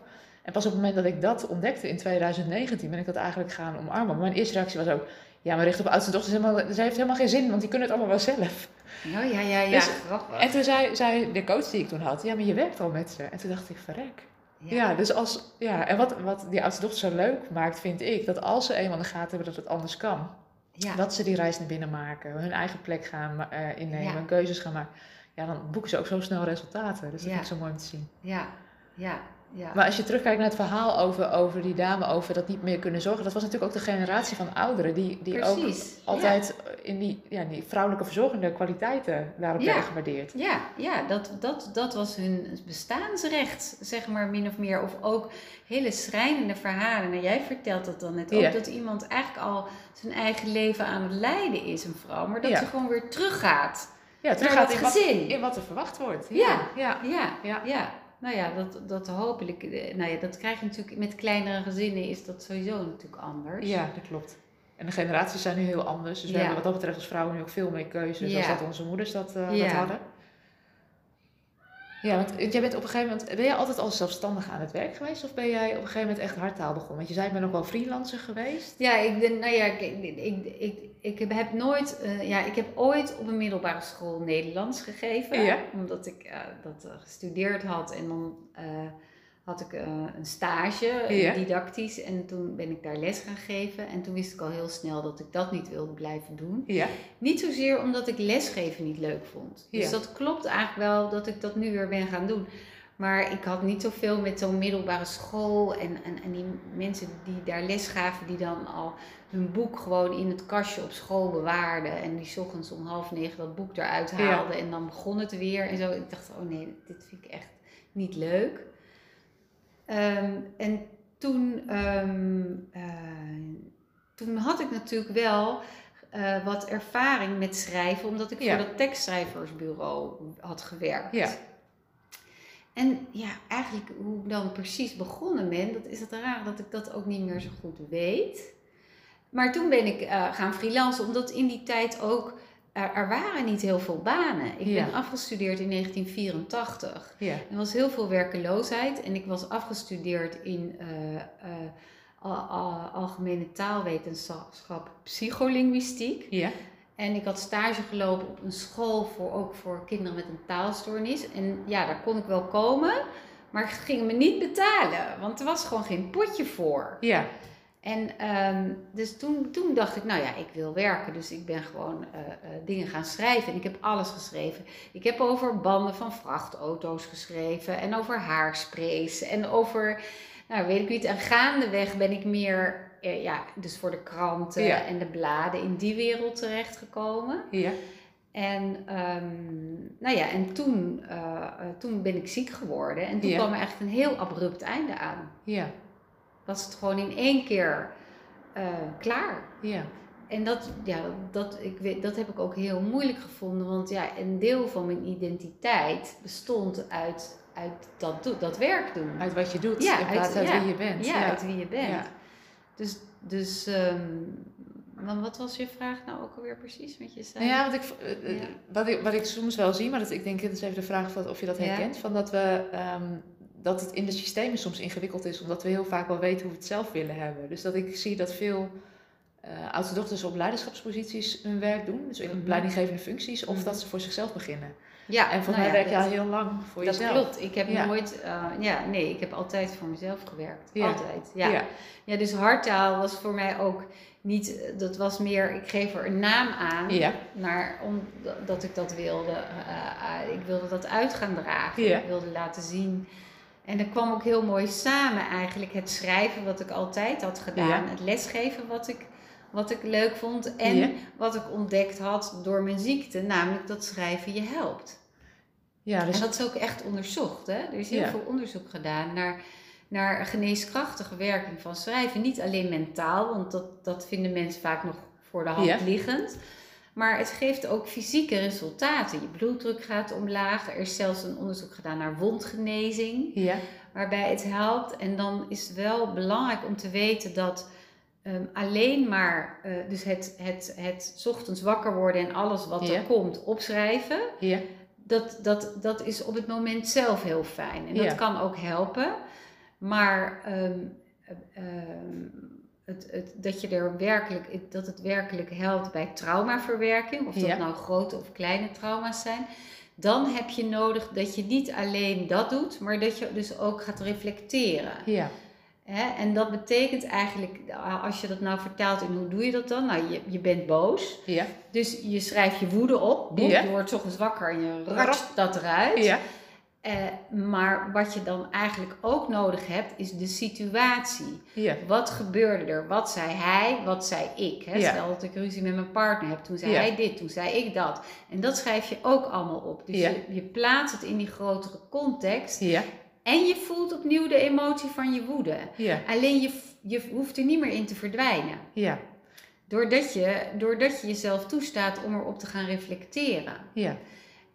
En pas op het moment dat ik dat ontdekte in 2019 ben ik dat eigenlijk gaan omarmen. Maar mijn eerste reactie was ook, ja, maar richt op oudste dochters, is helemaal, ze heeft helemaal geen zin, want die kunnen het allemaal wel zelf. Oh ja, ja, ja. Dus-. En toen zei, zei de coach die ik toen had, ja, maar je werkt al met ze. En toen dacht ik, verrek. Ja, dus als, ja, en wat, wat die oudste dochter zo leuk maakt, vind ik, dat als ze eenmaal in de gaten hebben dat het anders kan, ja. dat ze die reis naar binnen maken, hun eigen plek gaan eh, innemen, Ja. keuzes gaan maken, ja, dan boeken ze ook zo snel resultaten. Dus dat vind ik zo mooi om te zien. ja, ja, ja. Maar als je terugkijkt naar het verhaal over, over die dame, over dat niet meer kunnen zorgen, dat was natuurlijk ook de generatie van ouderen die, die ook altijd in die, ja, die vrouwelijke verzorgende kwaliteiten daarop Ja. werden gewaardeerd. Ja, ja dat, dat, dat was hun bestaansrecht, zeg maar, min of meer. Of ook hele schrijnende verhalen. En jij vertelt dat dan net ook, dat iemand eigenlijk al zijn eigen leven aan het leiden is, een vrouw. Maar dat ze gewoon weer teruggaat Ja, terug naar gaat dat in wat, in wat er verwacht wordt. Ja. ja. Ja, Ja. Nou ja, dat, dat hopelijk, nou ja, dat krijg je natuurlijk met kleinere gezinnen is dat sowieso natuurlijk anders. Ja, dat klopt. En de generaties zijn nu heel anders. Dus we Ja. hebben wat dat betreft als vrouwen nu ook veel meer keuzes Ja. dan dat onze moeders dat, eh, dat hadden. Ja, want jij bent op een gegeven moment, ben jij altijd al zelfstandig aan het werk geweest? Of ben jij op een gegeven moment echt hardtaal begonnen? Want je zei, ik ben ook wel freelancer geweest. Ja, ik, ben, nou ja, ik, ik, ik, ik, heb, nooit, eh, ja, ik heb ooit op een middelbare school Nederlands gegeven. Ja. Omdat ik eh, dat eh, gestudeerd had en dan had ik eh, een stage, Ja. didactisch. En toen ben ik daar les gaan geven. En toen wist ik al heel snel dat ik dat niet wilde blijven doen. Ja. Niet zozeer omdat ik lesgeven niet leuk vond. Dus Ja. dat klopt eigenlijk wel dat ik dat nu weer ben gaan doen. Maar ik had niet zoveel met zo'n middelbare school en, en, en die mensen die daar les gaven, die dan al hun boek gewoon in het kastje op school bewaarden. En die 's ochtends om half negen dat boek eruit haalden en dan begon het weer en zo. Ik dacht, oh nee, dit vind ik echt niet leuk. Ehm, en toen, ehm, eh, toen had ik natuurlijk wel eh, wat ervaring met schrijven, omdat ik Ja. voor dat tekstschrijversbureau had gewerkt. Ja. En ja, eigenlijk hoe ik dan precies begonnen ben, dat is het raar dat ik dat ook niet meer zo goed weet. Maar toen ben ik eh, gaan freelancen, omdat in die tijd ook, er, er waren niet heel veel banen. Ik Ja. ben afgestudeerd in 1984. Ja. Er was heel veel werkeloosheid en ik was afgestudeerd in eh, eh, al- al- algemene taalwetenschap, psycholinguïstiek. Ja. En ik had stage gelopen op een school voor, ook voor kinderen met een taalstoornis. En ja, daar kon ik wel komen, maar ze gingen me niet betalen, want er was gewoon geen potje voor. Ja. En ehm, dus toen, toen dacht ik, nou ja, ik wil werken. Dus ik ben gewoon eh, eh, dingen gaan schrijven. En ik heb alles geschreven. Ik heb over banden van vrachtauto's geschreven. En over haarsprays. En over, nou weet ik niet. En gaandeweg ben ik meer, eh, ja, dus voor de kranten Ja. en de bladen in die wereld terechtgekomen. Ja. En, ehm, nou ja, en toen, toen ben ik ziek geworden. En toen Ja. kwam er echt een heel abrupt einde aan. Ja. Was het gewoon in één keer eh, klaar. Ja. En dat, ja, dat, ik weet, dat heb ik ook heel moeilijk gevonden. Want ja, een deel van mijn identiteit bestond uit, uit dat, do- dat werk doen. Uit wat je doet, Ja, in plaats uit- uit ja. wie je bent. Ja, uit wie je bent. Ja. Dus, dus want wat was je vraag nou ook alweer precies met je zei? Nou ja, want ik, eh, eh. Wat, ik, wat ik soms wel zie, maar dat, ik denk, dit is even de vraag of, of je dat herkent, van dat, we, ehm, dat het in de systemen soms ingewikkeld is, omdat we heel vaak wel weten hoe we het zelf willen hebben. Dus dat ik zie dat veel eh oudste dochters op leiderschapsposities hun werk doen, dus in Mhm. leidinggevende functies, of Mhm. dat ze voor zichzelf beginnen. ja En volgens nou mij ja, werk je dat- al heel lang voor Dat jezelf. klopt. Ik heb Ja. nooit, eh, ja, nee, ik heb altijd voor mezelf gewerkt. Ja. Altijd. Ja. Ja. Dus hardtaal was voor mij ook niet, dat was meer, ik geef er een naam aan, Ja. naar, omdat ik dat wilde. eh, eh, ik wilde dat uit gaan dragen. Ja. Ik wilde laten zien. En dat kwam ook heel mooi samen eigenlijk. Het schrijven wat ik altijd had gedaan. Ja. Het lesgeven wat ik, wat ik leuk vond. En Ja. wat ik ontdekt had door mijn ziekte. Namelijk dat schrijven je helpt. Ja, dus En dat is ook echt onderzocht. Hè? Er is heel Ja. veel onderzoek gedaan naar, naar geneeskrachtige werking van schrijven. Niet alleen mentaal, want dat, dat vinden mensen vaak nog voor de hand liggend. Maar het geeft ook fysieke resultaten. Je bloeddruk gaat omlaag. Er is zelfs een onderzoek gedaan naar wondgenezing, ja, waarbij het helpt. En dan is het wel belangrijk om te weten dat ehm, alleen maar, eh, dus het, het, het ochtends wakker worden en alles wat Ja. er komt opschrijven, ja, dat, dat, dat is op het moment zelf heel fijn. En dat kan ook helpen. Maar ehm, ehm, het, het, dat, je er werkelijk, dat het werkelijk helpt bij traumaverwerking, of dat Ja. nou grote of kleine trauma's zijn, dan heb je nodig dat je niet alleen dat doet, maar dat je dus ook gaat reflecteren. ja? En dat betekent eigenlijk, als je dat nou vertaalt en hoe doe je dat dan? Nou, je, je bent boos. ja, Dus je schrijft je woede op. Boem, Ja. Je wordt ochtends wakker en je ratst dat eruit. ja, Eh, maar wat je dan eigenlijk ook nodig hebt, is de situatie. ja, Wat gebeurde er? Wat zei hij? Wat zei ik? Hè? Ja. Stel dat ik ruzie met mijn partner heb. Toen zei Ja. hij dit, toen zei ik dat. En dat schrijf je ook allemaal op. Dus je, je plaatst het in die grotere context. ja, En je voelt opnieuw de emotie van je woede. Alleen je, je hoeft er niet meer in te verdwijnen. ja, Doordat je, doordat je jezelf toestaat om erop te gaan reflecteren. ja,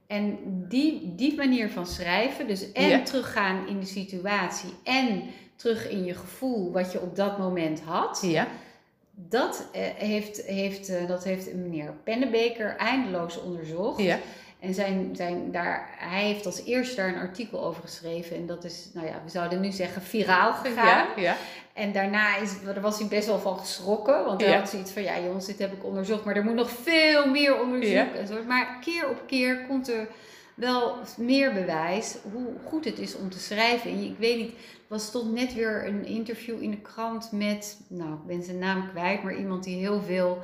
En die, die manier van schrijven, dus en Ja. teruggaan in de situatie en terug in je gevoel wat je op dat moment had, ja, dat, eh, heeft, heeft, eh, dat heeft meneer Pennebeker eindeloos onderzocht. Ja. En zijn, zijn daar, hij heeft als eerste daar een artikel over geschreven. En dat is, nou ja, we zouden nu zeggen, viraal gegaan. Ja, ja. En daarna is, daar was hij best wel van geschrokken. Want hij Ja. had zoiets van, ja jongens, dit heb ik onderzocht. Maar er moet nog veel meer onderzoek. En zo. Maar keer op keer komt er wel meer bewijs hoe goed het is om te schrijven. En ik weet niet, er was stond net weer een interview in de krant met, nou ik ben zijn naam kwijt. Maar iemand die heel veel...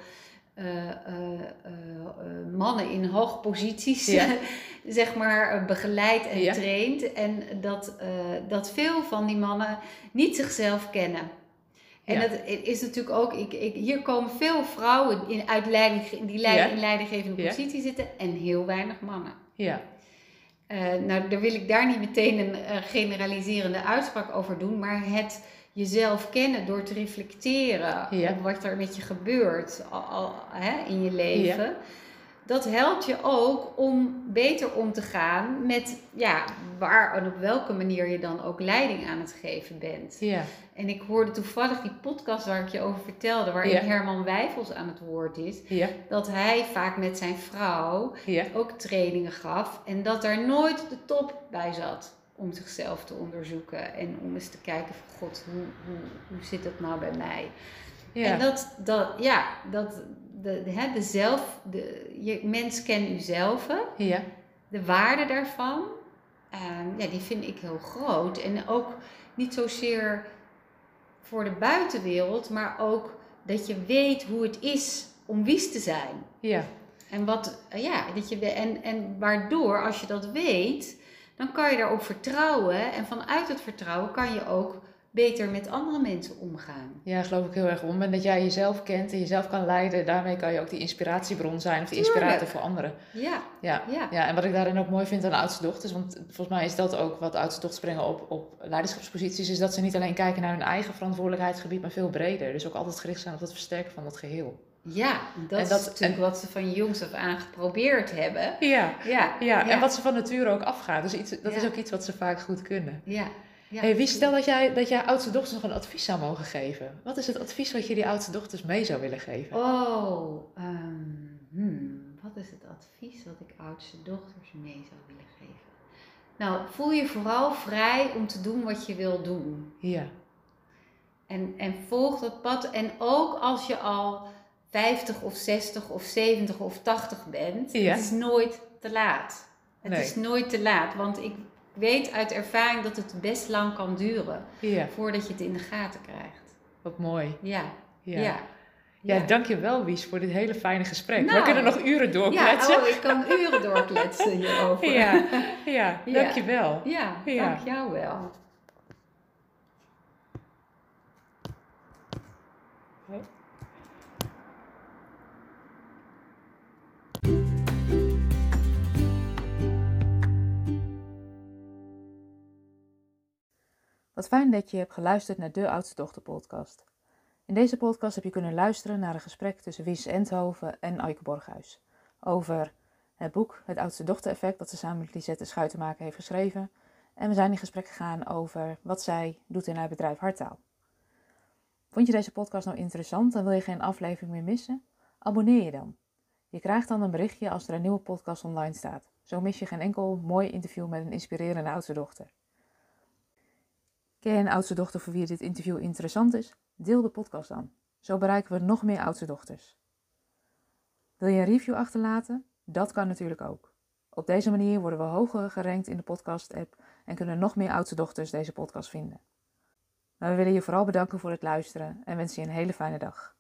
eh, eh, eh, mannen in hoge posities, Ja. zeg maar, begeleidt en Ja. traint. En dat, dat veel van die mannen niet zichzelf kennen. En Ja. dat is natuurlijk ook, ik, ik, hier komen veel vrouwen in, uit leiding, die leid- Ja. in leidinggevende Ja. positie zitten en heel weinig mannen. Ja. Nou, daar wil ik daar niet meteen een generaliserende uitspraak over doen, maar het jezelf kennen door te reflecteren Ja. op wat er met je gebeurt al, al, hè, in je leven. Dat helpt je ook om beter om te gaan met ja, waar en op welke manier je dan ook leiding aan het geven bent. Ja. En ik hoorde toevallig die podcast waar ik je over vertelde, waarin Ja. Herman Wijfels aan het woord is, Ja. dat hij vaak met zijn vrouw Ja. ook trainingen gaf en dat daar nooit de top bij zat om zichzelf te onderzoeken en om eens te kijken van god, hoe, hoe, hoe zit het nou bij mij? Ja. En dat, dat ja, dat de, de, hè, de zelf, de, je, mens kent uzelf, Ja. de waarde daarvan, ehm, ja, die vind ik heel groot. En ook niet zozeer voor de buitenwereld, maar ook dat je weet hoe het is om wies te zijn. Ja. En, wat, ja, dat je, en, en waardoor, als je dat weet, dan kan je daarop vertrouwen. En vanuit het vertrouwen kan je ook beter met andere mensen omgaan. Ja, geloof ik heel erg om. En dat jij jezelf kent en jezelf kan leiden, daarmee kan je ook die inspiratiebron zijn of die inspirator voor anderen. Ja, Ja. ja. Ja, en wat ik daarin ook mooi vind aan oudste dochters, want volgens mij is dat ook wat oudste dochters brengen op, op leiderschapsposities, is dat ze niet alleen kijken naar hun eigen verantwoordelijkheidsgebied, maar veel breder. Dus ook altijd gericht zijn op het versterken van dat geheel. Ja, dat, En dat- is natuurlijk wat ze van jongs af aan geprobeerd hebben. Ja, Ja, ja. en wat ze van nature ook afgaat. Dus iets, dat is ook iets wat ze vaak goed kunnen. Ja, ja. hey, wie stel dat jij, dat jij oudste dochters nog een advies zou mogen geven. Wat is het advies wat je die oudste dochters mee zou willen geven? Oh, ehm, hmm, wat is het advies wat ik oudste dochters mee zou willen geven? Nou, voel je vooral vrij om te doen wat je wil doen. Ja, En, en volg dat pad. En ook als je al 50 of 60 of 70 of 80 bent, Ja. het is nooit te laat. Het Nee. is nooit te laat, want ik weet uit ervaring dat het best lang kan duren ja, voordat je het in de gaten krijgt. wat mooi. Ja, Ja. ja. Ja, dankjewel Wies voor dit hele fijne gesprek. We Nou. kunnen nog uren Ja, doorkletsen. oh, ik kan uren doorkletsen hierover. Ja, ja, Ja. dankjewel. ja, Ja. dank jou wel. Wat fijn dat je hebt geluisterd naar de Oudste Dochter podcast. In deze podcast heb je kunnen luisteren naar een gesprek tussen Wies Endhoven en Aike Borghuis. Over het boek Het Oudste Dochter Effect dat ze samen met Lisette Schuitenmaker heeft geschreven. En we zijn in gesprek gegaan over wat zij doet in haar bedrijf Hartaal. Vond je deze podcast nou interessant en wil je geen aflevering meer missen? Abonneer je dan. Je krijgt dan een berichtje als er een nieuwe podcast online staat. Zo mis je geen enkel mooi interview met een inspirerende oudste dochter. Ken je een oudste dochter voor wie dit interview interessant is? Deel de podcast dan. Zo bereiken we nog meer oudste dochters. Wil je een review achterlaten? Dat kan natuurlijk ook. Op deze manier worden we hoger gerankt in de podcast-app en kunnen nog meer oudste dochters deze podcast vinden. Maar we willen je vooral bedanken voor het luisteren en wensen je een hele fijne dag.